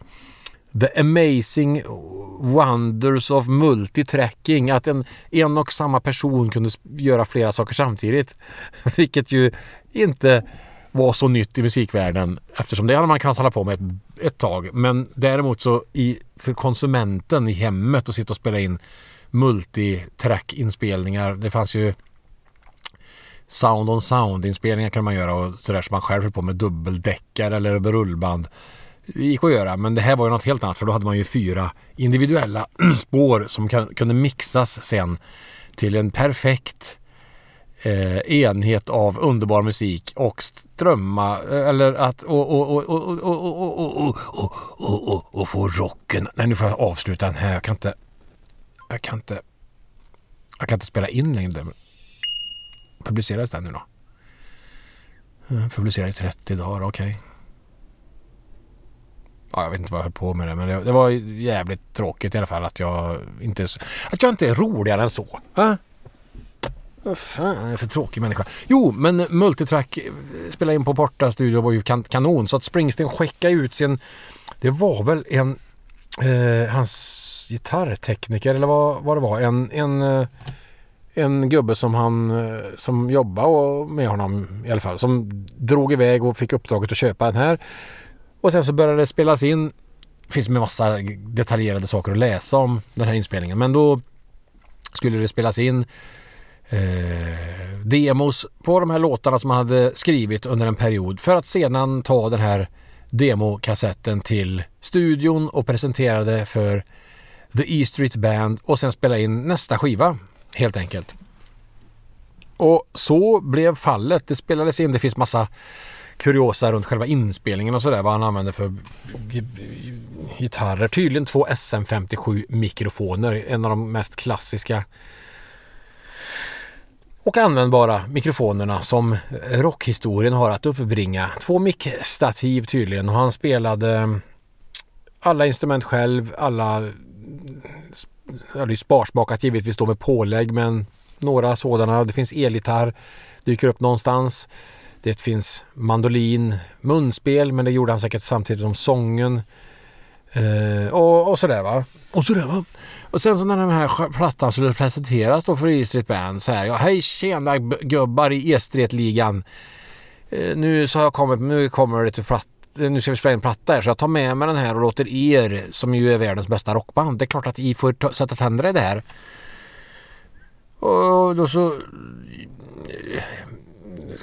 The Amazing Wonders of Multitracking. Att en, en och samma person kunde göra flera saker samtidigt. <laughs> Vilket ju inte var så nytt i musikvärlden eftersom det hade man kunnat hålla på med ett, ett tag. Men däremot så i, för konsumenten i hemmet att sitta och spela in multitrack-inspelningar. Det fanns ju sound on sound inspelningar kan man göra och sådär som man själv höll på med dubbeldäckare eller rullband. Det gick att göra men det här var ju något helt annat för då hade man ju fyra individuella spår som kunde mixas sen till en perfekt Eh, enhet av underbar musik och strömma eller att och få rocken. Nej nu får jag avsluta den här. Jag kan inte. Jag kan inte. Jag kan inte spela in längre. Publiceras den nu då? Eh, Publicerad i 30 dagar, okej. Okay. Ja, jag vet inte vad jag höll på med det men det, det var jävligt tråkigt i alla fall att jag inte, att jag inte är roligare än så. Va? Vad fan är jag för tråkig människa? Jo, men Multitrack eh, spelade in på Porta Studio var ju kan kanon så att Springsteen skickade ut sin... Det var väl en... Eh, hans gitarrtekniker eller vad, vad det var. En, en, eh, en gubbe som han eh, som jobbade med honom i alla fall. Som drog iväg och fick uppdraget att köpa den här. Och sen så började det spelas in. Det finns med massa detaljerade saker att läsa om den här inspelningen. Men då skulle det spelas in eh, demos på de här låtarna som han hade skrivit under en period för att sedan ta den här demokassetten till studion och presentera det för The E Street Band och sen spela in nästa skiva helt enkelt. Och så blev fallet. Det spelades in, det finns massa kuriosa runt själva inspelningen och sådär. Vad han använde för gitarrer. Tydligen två SM57 mikrofoner. En av de mest klassiska och användbara mikrofonerna som rockhistorien har att uppbringa. Två mickstativ tydligen och han spelade alla instrument själv, alla ja, det är sparsmakat givetvis då med pålägg men några sådana. Det finns elgitarr, dyker upp någonstans. Det finns mandolin, munspel men det gjorde han säkert samtidigt som sången. Eh, och, och sådär va. Och sådär va. Och sen så när den här plattan skulle presenteras då för E Street Band så här. Ja, hej tjena gubbar i E Street-ligan. Eh, nu så har jag kommit, nu kommer det till platt, nu ska vi spela in platta här så jag tar med mig den här och låter er som ju är världens bästa rockband. Det är klart att ni får sätta tänderna i det här. Och då så eh,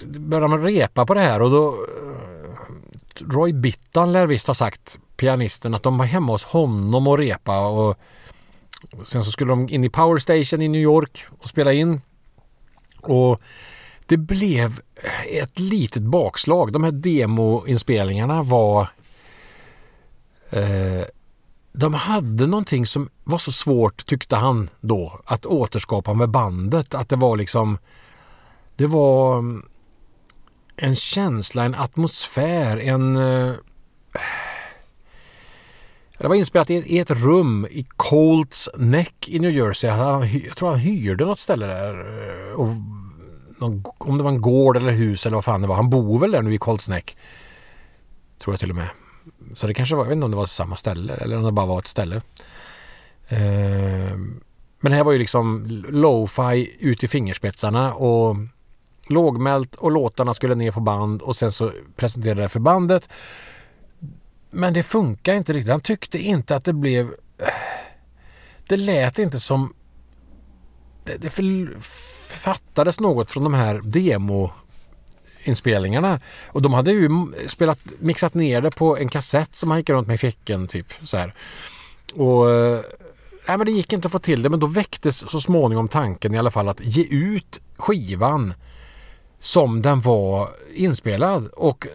började man repa på det här och då eh, Roy Bittan lär visst ha sagt pianisten att de var hemma hos honom och repa och sen så skulle de in i Power Station i New York och spela in. Och det blev ett litet bakslag. De här demoinspelningarna var eh, de hade någonting som var så svårt tyckte han då att återskapa med bandet. Att det var liksom det var mm, en känsla, en atmosfär, en... Eh, det var inspelat i ett rum i Colts Neck i New Jersey. Jag tror han hyrde något ställe där. Eh, och någon, om det var en gård eller hus eller vad fan det var. Han bor väl där nu i Colts Tror jag till och med. Så det kanske var, jag vet inte om det var samma ställe eller om det bara var ett ställe. Eh, men här var ju liksom lo-fi ut i fingerspetsarna och lågmält och låtarna skulle ner på band och sen så presenterade det för bandet. Men det funkar inte riktigt. Han tyckte inte att det blev... Det lät inte som... Det, det fattades något från de här demoinspelningarna. Och de hade ju spelat, mixat ner det på en kassett som han gick runt med i fickan typ. Så här. Och eh, nej, men det gick inte att få till det men då väcktes så småningom tanken i alla fall att ge ut skivan som den var inspelad och eh,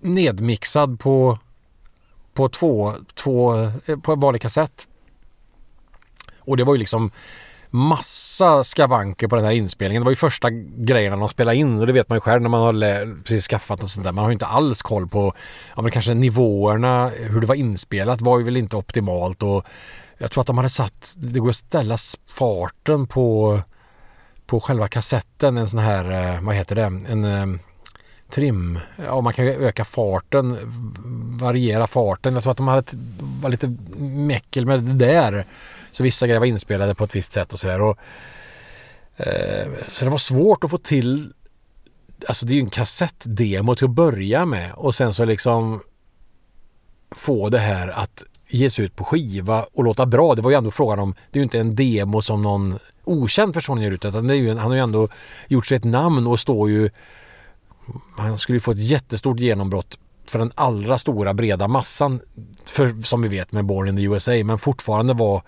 nedmixad på på två, två eh, på en vanlig kassett. Och det var ju liksom massa skavanker på den här inspelningen. Det var ju första grejerna de spelade in och det vet man ju själv när man har precis skaffat och sånt där. Man har ju inte alls koll på ja, men kanske nivåerna, hur det var inspelat var ju väl inte optimalt och jag tror att de hade satt, det går att ställa farten på på själva kassetten en sån här, eh, vad heter det, en eh, trim. Ja, man kan ju öka farten, variera farten. Jag tror att de hade var lite meckel med det där. Så vissa grejer var inspelade på ett visst sätt och sådär. Eh, så det var svårt att få till Alltså det är ju en kassettdemo till att börja med och sen så liksom få det här att ges ut på skiva och låta bra. Det var ju ändå frågan om, det är ju inte en demo som någon okänd person gör ut utan det är ju, han har ju ändå gjort sig ett namn och står ju han skulle ju få ett jättestort genombrott för den allra stora breda massan för, som vi vet med Born in the USA men fortfarande var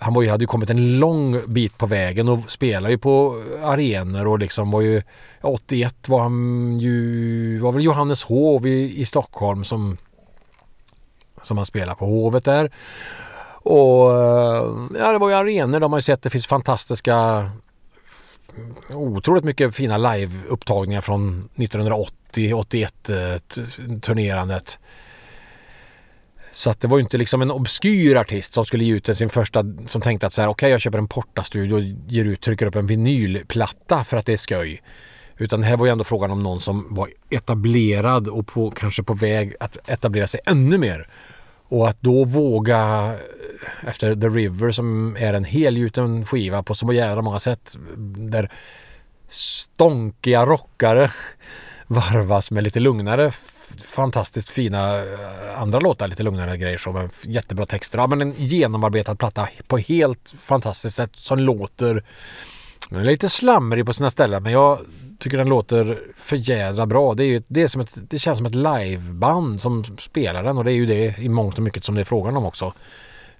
han var ju, hade ju kommit en lång bit på vägen och spelade ju på arenor och liksom var ju 81 var han ju var väl Johannes Hov i, i Stockholm som som han spelade på Hovet där. Och eh, ja, det var ju arenor där man ju sett det finns fantastiska otroligt mycket fina liveupptagningar från 1980-81 eh, turnerandet. Så att det var ju inte liksom en obskyr artist som skulle ge ut sin första, som tänkte att så här, okej okay, jag köper en portastudio och ger ut, trycker upp en vinylplatta för att det är sköj. Utan här var ju ändå frågan om någon som var etablerad och på, kanske på väg att etablera sig ännu mer. Och att då våga eh, efter The River som är en helgjuten skiva på så jävla många sätt där stånkiga rockare <laughs> varvas med lite lugnare fantastiskt fina eh, andra låtar, lite lugnare grejer som men jättebra texter. Ja, men en genomarbetad platta på helt fantastiskt sätt som låter den är lite slamrig på sina ställen men jag tycker den låter för jädra bra. Det, är ju, det, är som ett, det känns som ett liveband som spelar den och det är ju det i mångt och mycket som det är frågan om också.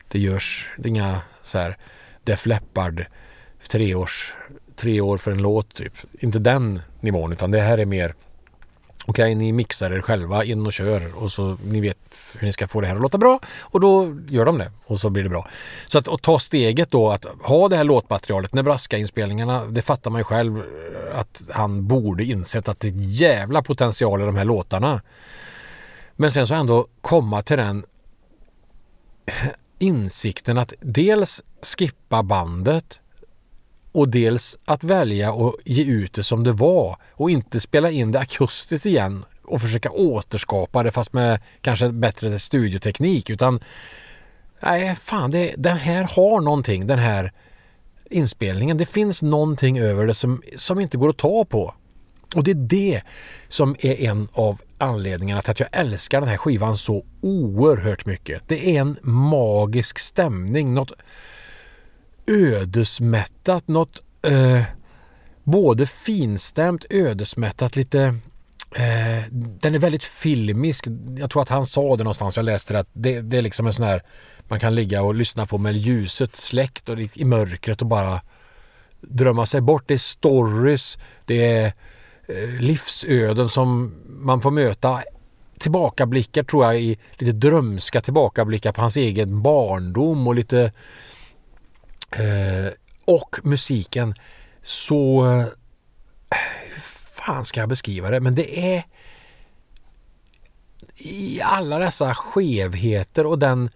Det görs det är inga så här Def Leppard tre, års, tre år för en låt typ. Inte den nivån utan det här är mer Okej, okay, ni mixar er själva, in och kör och så ni vet hur ni ska få det här att låta bra och då gör de det och så blir det bra. Så att, att ta steget då att ha det här låtmaterialet, Nebraska-inspelningarna, det fattar man ju själv eh, att han borde insett att det är jävla potential i de här låtarna. Men sen så ändå komma till den <clears throat> insikten att dels skippa bandet och dels att välja att ge ut det som det var och inte spela in det akustiskt igen och försöka återskapa det fast med kanske bättre studioteknik utan nej fan det, den här har någonting den här inspelningen. Det finns någonting över det som, som inte går att ta på. Och det är det som är en av anledningarna till att jag älskar den här skivan så oerhört mycket. Det är en magisk stämning, något ödesmättat, något eh, både finstämt, ödesmättat, lite eh, den är väldigt filmisk. Jag tror att han sa det någonstans, jag läste det, att det, det är liksom en sån här man kan ligga och lyssna på med ljuset släckt och i mörkret och bara drömma sig bort. Det är stories, det är eh, livsöden som man får möta tillbakablickar tror jag i lite drömska tillbakablickar på hans egen barndom och lite Eh, och musiken så... Eh, hur fan ska jag beskriva det? Men det är i alla dessa skevheter och den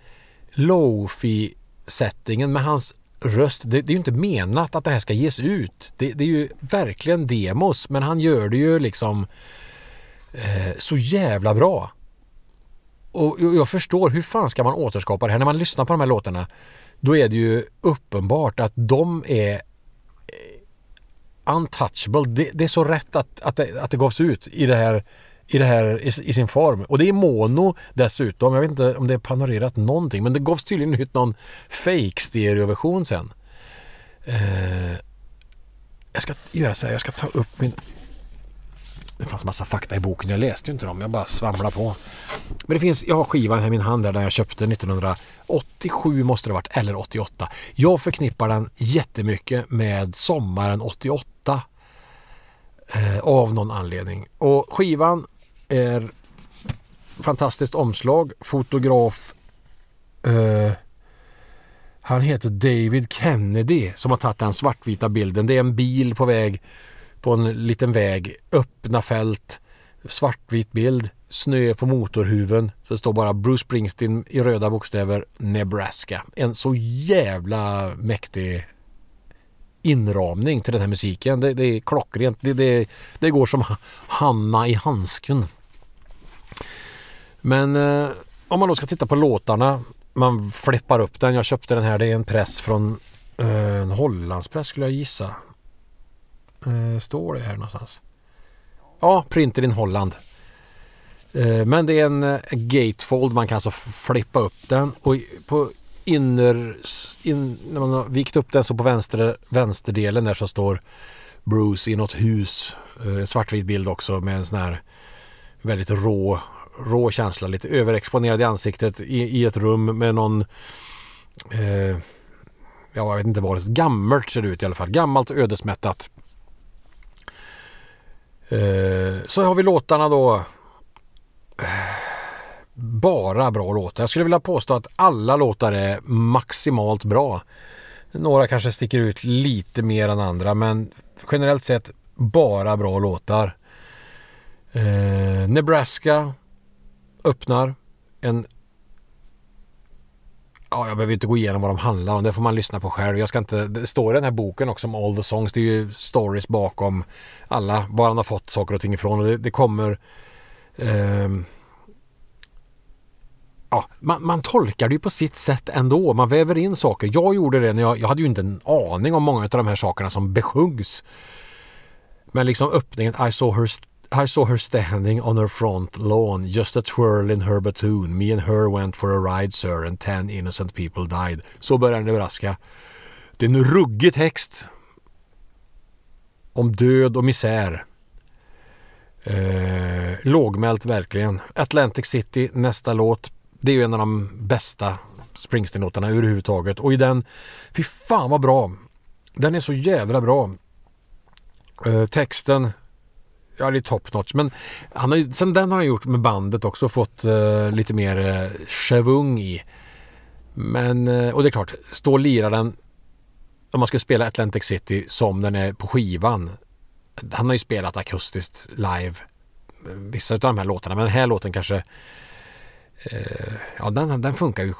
lofi settingen med hans röst. Det, det, är ju inte menat att det här ska ges ut. Det, det är ju verkligen demos men han gör det ju liksom eh, så jävla bra. Och jag förstår hur fan ska man återskapa det här när man lyssnar på de här låtarna då är det ju uppenbart att de är eh, untouchable. Det, det är så rätt att, att, det, att det gavs ut i det här i, det här, i, i sin form. Och det är mono dessutom. Jag vet inte om det är panorerat någonting. Men det gavs tydligen ut någon fake stereoversion sen. Eh, jag ska göra så här. Jag ska ta upp min... Det fanns massa fakta i boken. Jag läste ju inte dem. Jag bara svamlar på. Men det finns... Jag har skivan här i min hand där, där jag köpte 1987 måste det ha varit. Eller 88. Jag förknippar den jättemycket med sommaren 88. Eh, av någon anledning. Och skivan är fantastiskt omslag. Fotograf eh, han heter David Kennedy som har tagit den svartvita bilden. Det är en bil på väg på en liten väg. Öppna fält. Svartvit bild. Snö på motorhuven. Så det står bara Bruce Springsteen i röda bokstäver Nebraska. En så jävla mäktig inramning till den här musiken. Det, det är klockrent. Det, det, det går som Hanna i handsken. Men eh, om man då ska titta på låtarna. Man flippar upp den. Jag köpte den här. Det är en press från eh, en Hollandspress skulle jag gissa. Eh, står det här någonstans? Ja, printer in Holland. Eh, men det är en eh, gatefold. Man kan alltså flippa upp den. Och på inner... In, när man har vikt upp den så på vänster, vänsterdelen där så står Bruce i något hus. Eh, en svartvit bild också med en sån här väldigt rå rå känsla, lite överexponerad i ansiktet i, i ett rum med någon eh, ja, jag vet inte vad det är. Gammalt ser det ut i alla fall. Gammalt och ödesmättat. Eh, så har vi låtarna då. Bara bra låtar. Jag skulle vilja påstå att alla låtar är maximalt bra. Några kanske sticker ut lite mer än andra men generellt sett bara bra låtar. Eh, Nebraska öppnar en Ja, jag behöver inte gå igenom vad de handlar om. Det får man lyssna på själv. Jag ska inte... Det står i den här boken också om All the Songs. Det är ju stories bakom alla, var han har fått saker och ting ifrån. Och det, det kommer... Eh, ja, man, man, tolkar det ju på sitt sätt ändå. Man väver in saker. Jag gjorde det när jag... Jag hade ju inte en aning om många av de här sakerna som besjungs. Men liksom öppningen I saw her i saw her standing on her front lawn, just a twirl in her batoon. Me and her went for a ride sir and ten innocent people died. Så börjar den överraska. Det är en ruggig text. Om död och misär. Eh, lågmält verkligen. Atlantic City, nästa låt. Det är ju en av de bästa Springsteen-låtarna överhuvudtaget. Och i den, fy fan vad bra. Den är så jävla bra. Eh, texten, ja det är top notch. Men han har ju, sen den har han gjort med bandet också fått uh, lite mer eh, uh, chevung i. Men, uh, och det är klart, stå och lira den om man ska spela Atlantic City som den är på skivan. Han har ju spelat akustiskt live vissa av de här låtarna men den här låten kanske Ja den, den funkar ju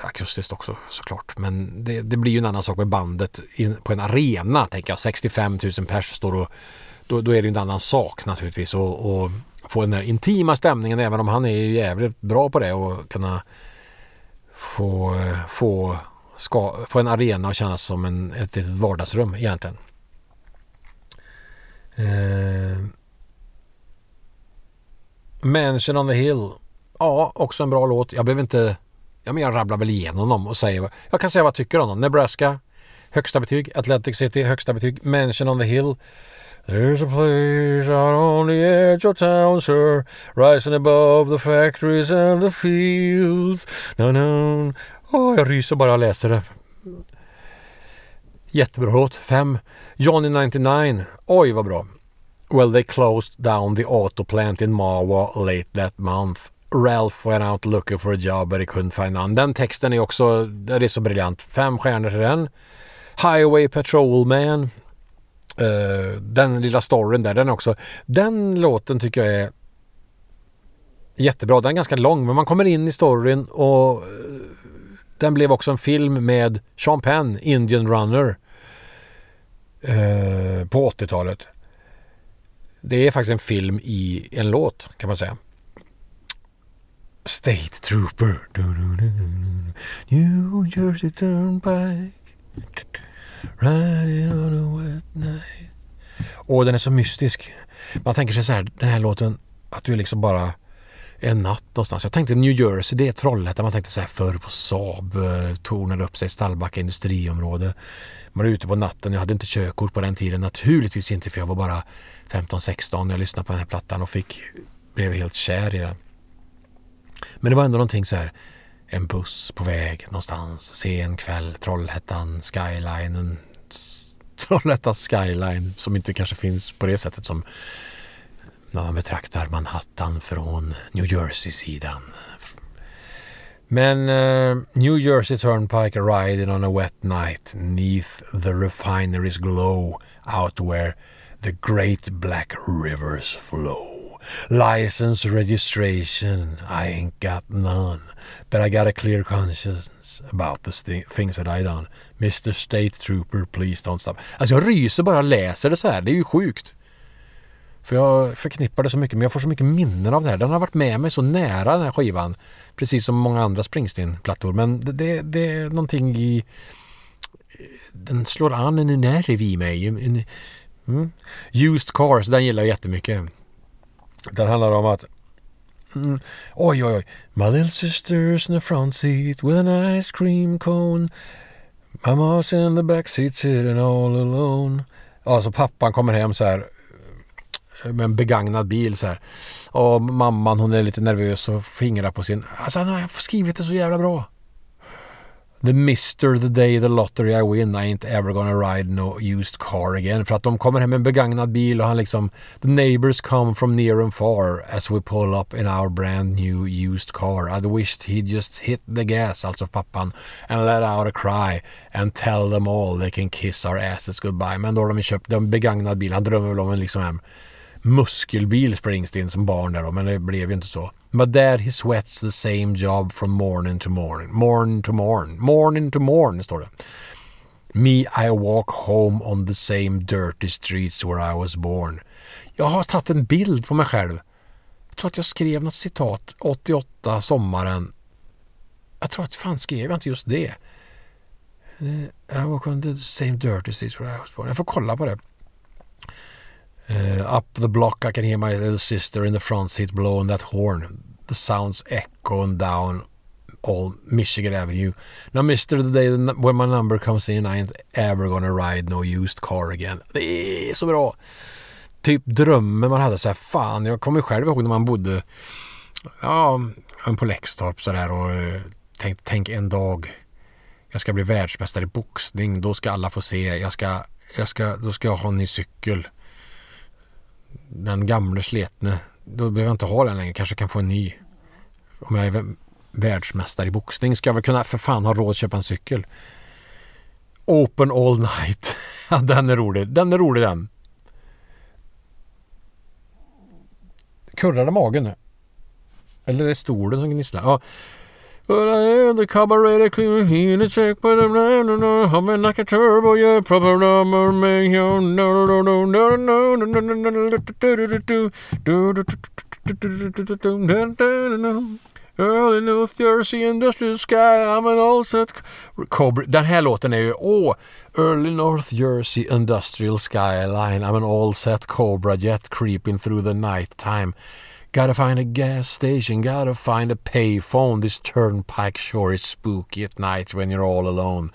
akustiskt också såklart men det, det blir ju en annan sak med bandet in, på en arena tänker jag. 65 000 pers står och då, då är det en annan sak naturligtvis och, och få den där intima stämningen även om han är ju jävligt bra på det och kunna få, få, ska, få en arena att kännas som en, ett litet vardagsrum egentligen. Eh, Mansion on the Hill. Ja, också en bra låt. Jag behöver inte... Ja, men jag rabblar väl igenom dem och säger... Jag kan säga vad jag tycker om dem. Nebraska, högsta betyg. Atlantic City, högsta betyg. Mansion on the Hill, There's a place out on the edge of town, sir, rising above the factories and the fields. No, no. Oh, jag ryser bara jag läser det. Jättebra låt. Fem. Johnny 99. Oj, vad bra. Well, they closed down the auto plant in Marwa late that month. Ralph went out looking for a job but he couldn't find none. Den texten är också, det är så briljant. Fem stjärnor till den. Highway Patrolman. Uh, den lilla storyn där, den också. Den låten tycker jag är jättebra. Den är ganska lång men man kommer in i storyn och uh, den blev också en film med Sean Penn, Indian Runner. Uh, på 80-talet. Det är faktiskt en film i en låt kan man säga. State Trooper. New Jersey Turnpike. Riding on a wet night. Och den är så mystisk. Man tänker sig så här, den här låten, att du är liksom bara en natt någonstans. Jag tänkte New Jersey, det är Trollhättan. Man tänkte så här förr på Saab, eh, tornade upp sig i Stallbacka industriområde. Man är ute på natten, jag hade inte körkort på den tiden. Naturligtvis inte för jag var bara 15-16 när jag lyssnade på den här plattan och fick, blev helt kär i den. Men det var ändå någonting så här, en buss på väg någonstans, sen kväll, Trollhättan, skylinen, Trollhättan skyline som inte kanske finns på det sättet som när man betraktar Manhattan från New Jersey-sidan. Men uh, New Jersey Turnpike riding on a wet night neath the refinery's glow out where the great black rivers flow. License registration, I ain't got none. But I got a clear conscience about the things that I done. Mr State Trooper, please don't stop. Alltså jag ryser bara jag läser det så här. Det är ju sjukt. För jag förknippar det så mycket, men jag får så mycket minnen av det här. Den har varit med mig så nära den här skivan. Precis som många andra Springsteen-plattor. Men det, det, det, är någonting i... Den slår an en nerv i mig. En, mm. Used Cars, den gillar jag jättemycket. Den handlar om att Mm. Oj, oj, oj. My little sister's in the front seat with an ice cream cone. mom's in the back seat sitting all alone. Alltså så pappan kommer hem så här med en begagnad bil så här. Och mamman hon är lite nervös och fingrar på sin... Alltså han har skrivit det så jävla bra. The Mister the day the lottery I win I ain't ever gonna ride no used car again. För att de kommer hem med en begagnad bil och han liksom The neighbors come from near and far as we pull up in our brand new used car. I'd wished he'd just hit the gas, alltså pappan, and let out a cry and tell them all they can kiss our asses goodbye. Men då har de köpt en begagnad bil. Han drömmer väl om en liksom en muskelbil Springsteen som barn där då, men det blev ju inte så. But dad he sweats the same job from morning to morning. Morning to morning. Morning to morning står det. Me I walk home on the same dirty streets where I was born. Jag har tagit en bild på mig själv. Jag tror att jag skrev något citat 88 sommaren. Jag tror att fan skrev jag inte just det. Eh, I walk on the same dirty streets where I was born. Jag får kolla på det. Uh, up the block I can hear my little sister in the front seat blowing that horn. The sounds echoing down all Michigan Avenue. Now Mr. The day when my number comes in I ain't ever gonna ride no used car again. Det är så bra! Typ drömmen man hade så här, fan jag kommer själv ihåg när man bodde ja, på Läxtorp sådär och eh, tänk, tänk en dag jag ska bli världsmästare i boxning. Då ska alla få se. Jag ska, jag ska, då ska jag ha en ny cykel den gamle sletne, då behöver jag inte ha den längre. Kanske kan få en ny. Om jag är världsmästare i boxning ska jag väl kunna för fan ha råd att köpa en cykel. Open all night. <laughs> den är rolig. Den är rolig den. Kurrar magen nu? Eller är det stolen som gnisslar? Ja. But I am the cabaret clean here to check no no humming like a turbo yeah proper number man no no no no no no no no Early North Jersey Industrial Sky I'm an all set Cobra. Den här låten är ju åh Early North Jersey Industrial Skyline I'm an all set Cobra jet creeping through the night time Gotta find a gas station, gotta find a payphone. This turnpike sure is spooky at night when you're all alone.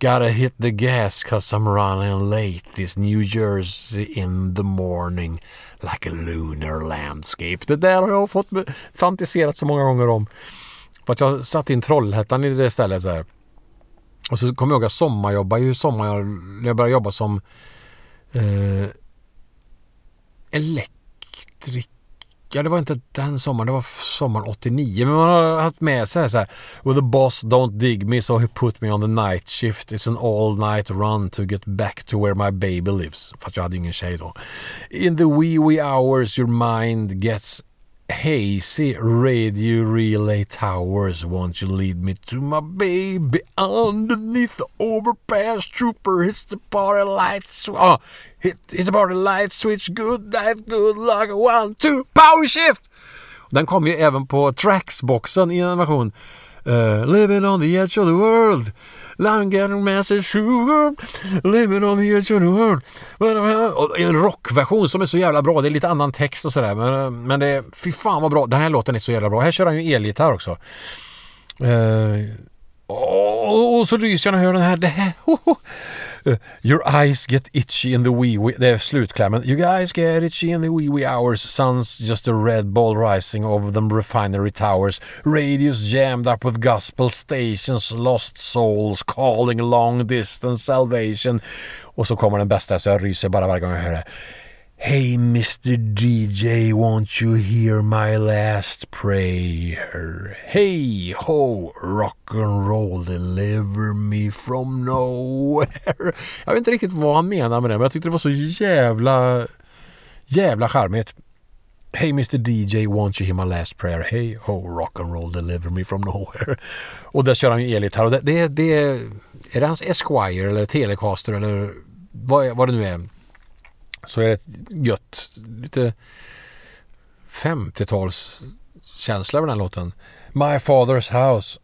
Gotta hit the gas cause I'm running late. This New Jersey in the morning like a lunar landscape. Det där har jag fått fantiserat så många gånger om. För att jag satt in Trollhättan i det stället så här. Och så kommer jag ihåg att jag sommarjobbade ju sommar. Jag började jobba som eh, elektriker Ja, det var inte den sommaren. Det var sommaren 89. Men man har haft med sig så här. Well the boss don't dig me so he put me on the night shift. It's an all night run to get back to where my baby lives. Fast jag hade ingen tjej då. In the wee wee hours your mind gets hazy radio relay towers. Won't you lead me to my baby underneath the overpass? Trooper hits the party lights. Oh, hit, hit the party light switch. Good night, good luck. One, two, power shift! Den kom ju även på Tracksboxen i en version. Uh, living on the edge of the world. I'm getting massive sugar. Living on the edge of the world. Eh, och en rockversion som är så jävla bra. Det är lite annan text och sådär. Men, eh, men det är, fy fan vad bra. Den här låten är så jävla bra. Här kör han ju elgitarr också. Uh, och, och så ryser jag när jag hör den här. <laughs> Det här Uh, your eyes get itchy in the wee wee... Det är slutklämmen. You guys get itchy in the wee wee hours. Sun's just a red ball rising over them refinery towers. Radios jammed up with gospel stations. Lost souls calling long distance salvation. Och så kommer den bästa så jag ryser bara varje gång jag hör det. Hey Mr DJ, won't you hear my last prayer? Hey ho, rock and roll, deliver me from nowhere. <laughs> Jag vet inte riktigt vad han menar med det, men jag tyckte det var så jävla, jävla charmigt. Hey Mr DJ, won't you hear my last prayer? Hey ho, rock and roll, deliver me from nowhere. <laughs> Och där kör han ju elgitarr och det, det, det är det hans Esquire eller Telecaster eller vad, vad det nu är så är det gött, lite 50-talskänsla över den här låten. My Father's House.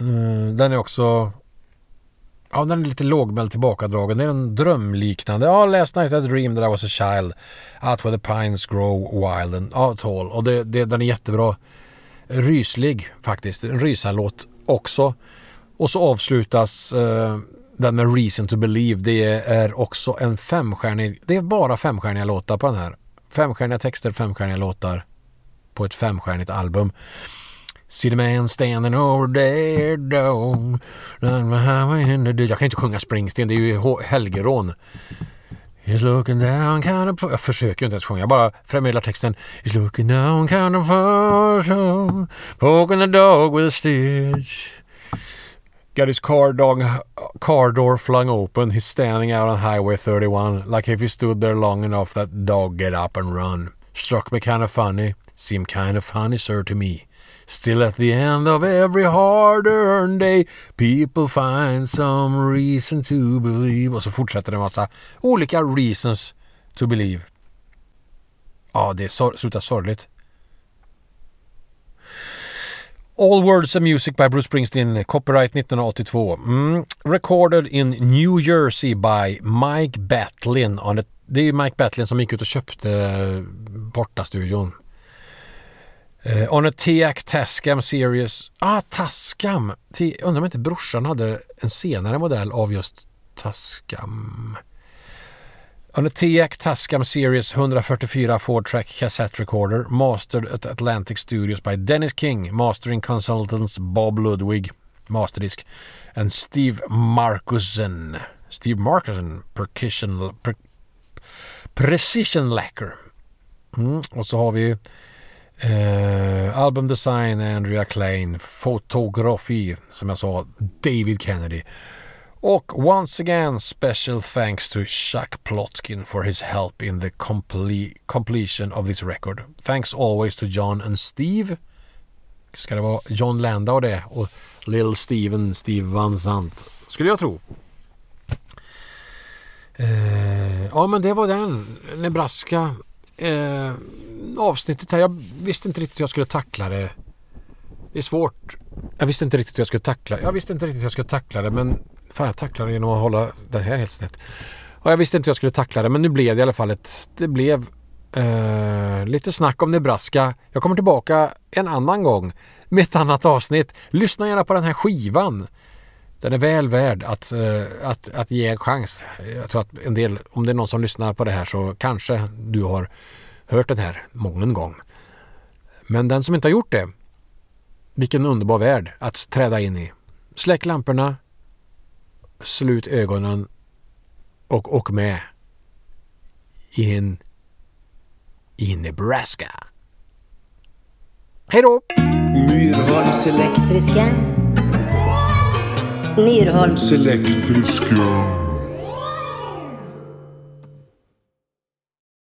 Mm, den är också... Ja, den är lite lågmäld tillbakadragen. Det är en drömliknande. Ja, last night I dreamed that I was a child. Out where the pines grow wild and ja, tall. Och det, det, den är jättebra. Ryslig faktiskt. En rysarlåt också. Och så avslutas eh, den med Reason to Believe, det är också en femstjärnig... Det är bara femstjärniga låtar på den här. Femstjärniga texter, femstjärniga låtar på ett femstjärnigt album. See the man standing over there down Jag kan inte sjunga Springsteen, det är ju Helgerån. He's looking down kind of... Jag försöker inte ens sjunga, jag bara förmedlar texten. He's looking down kind of... Poking the dog with a stitch. Got his car, dog, car door flung open. He's standing out on Highway 31. Like if he stood there long enough, that dog get up and run. Struck me kind of funny. Seemed kind of funny, sir, to me. Still at the end of every hard-earned day People find some reason to believe. Och så fortsätter det en massa olika reasons to believe. Ja, det slutar sorgligt. All Words of Music by Bruce Springsteen, copyright 1982. Mm. Recorded in New Jersey by Mike Batlin. Det är Mike Batlin som gick ut och köpte eh, Borta-studion. Uh, on a TIAC Tascam Series. Ah, Tascam! T undrar om inte brorsan hade en senare modell av just Tascam. On a TIAC Tascam Series 144 4-track cassette recorder mastered at Atlantic Studios by Dennis King, mastering consultants Bob Ludwig, masterdisk, and Steve Markusen. Steve Markusen, percussion, per, precision lacquer. Mm, och så har vi eh, album design Andrea Klein, fotografi som jag sa David Kennedy. Och once again special thanks to Chuck Plotkin for his help in the comple completion of this record. Thanks always to John and Steve. Ska det vara John Landau det och Lil Steven, Steve Van Sant. Skulle jag tro. Eh, ja men det var den. Nebraska. Eh, avsnittet här. Jag visste inte riktigt hur jag skulle tackla det. Det är svårt. Jag visste inte riktigt hur jag skulle tackla det. Jag visste inte riktigt hur jag skulle tackla det men Fan jag tacklade genom att hålla den här helt snett. Och jag visste inte hur jag skulle tackla det men nu blev det i alla fall ett... Det blev eh, lite snack om Nebraska. Jag kommer tillbaka en annan gång med ett annat avsnitt. Lyssna gärna på den här skivan. Den är väl värd att, eh, att, att ge en chans. Jag tror att en del, om det är någon som lyssnar på det här så kanske du har hört den här många gång. Men den som inte har gjort det, vilken underbar värld att träda in i. Släck lamporna, slut ögonen och åk med in i Nebraska. Hej då! Myrholms Elektriska. Myrholms elektriska.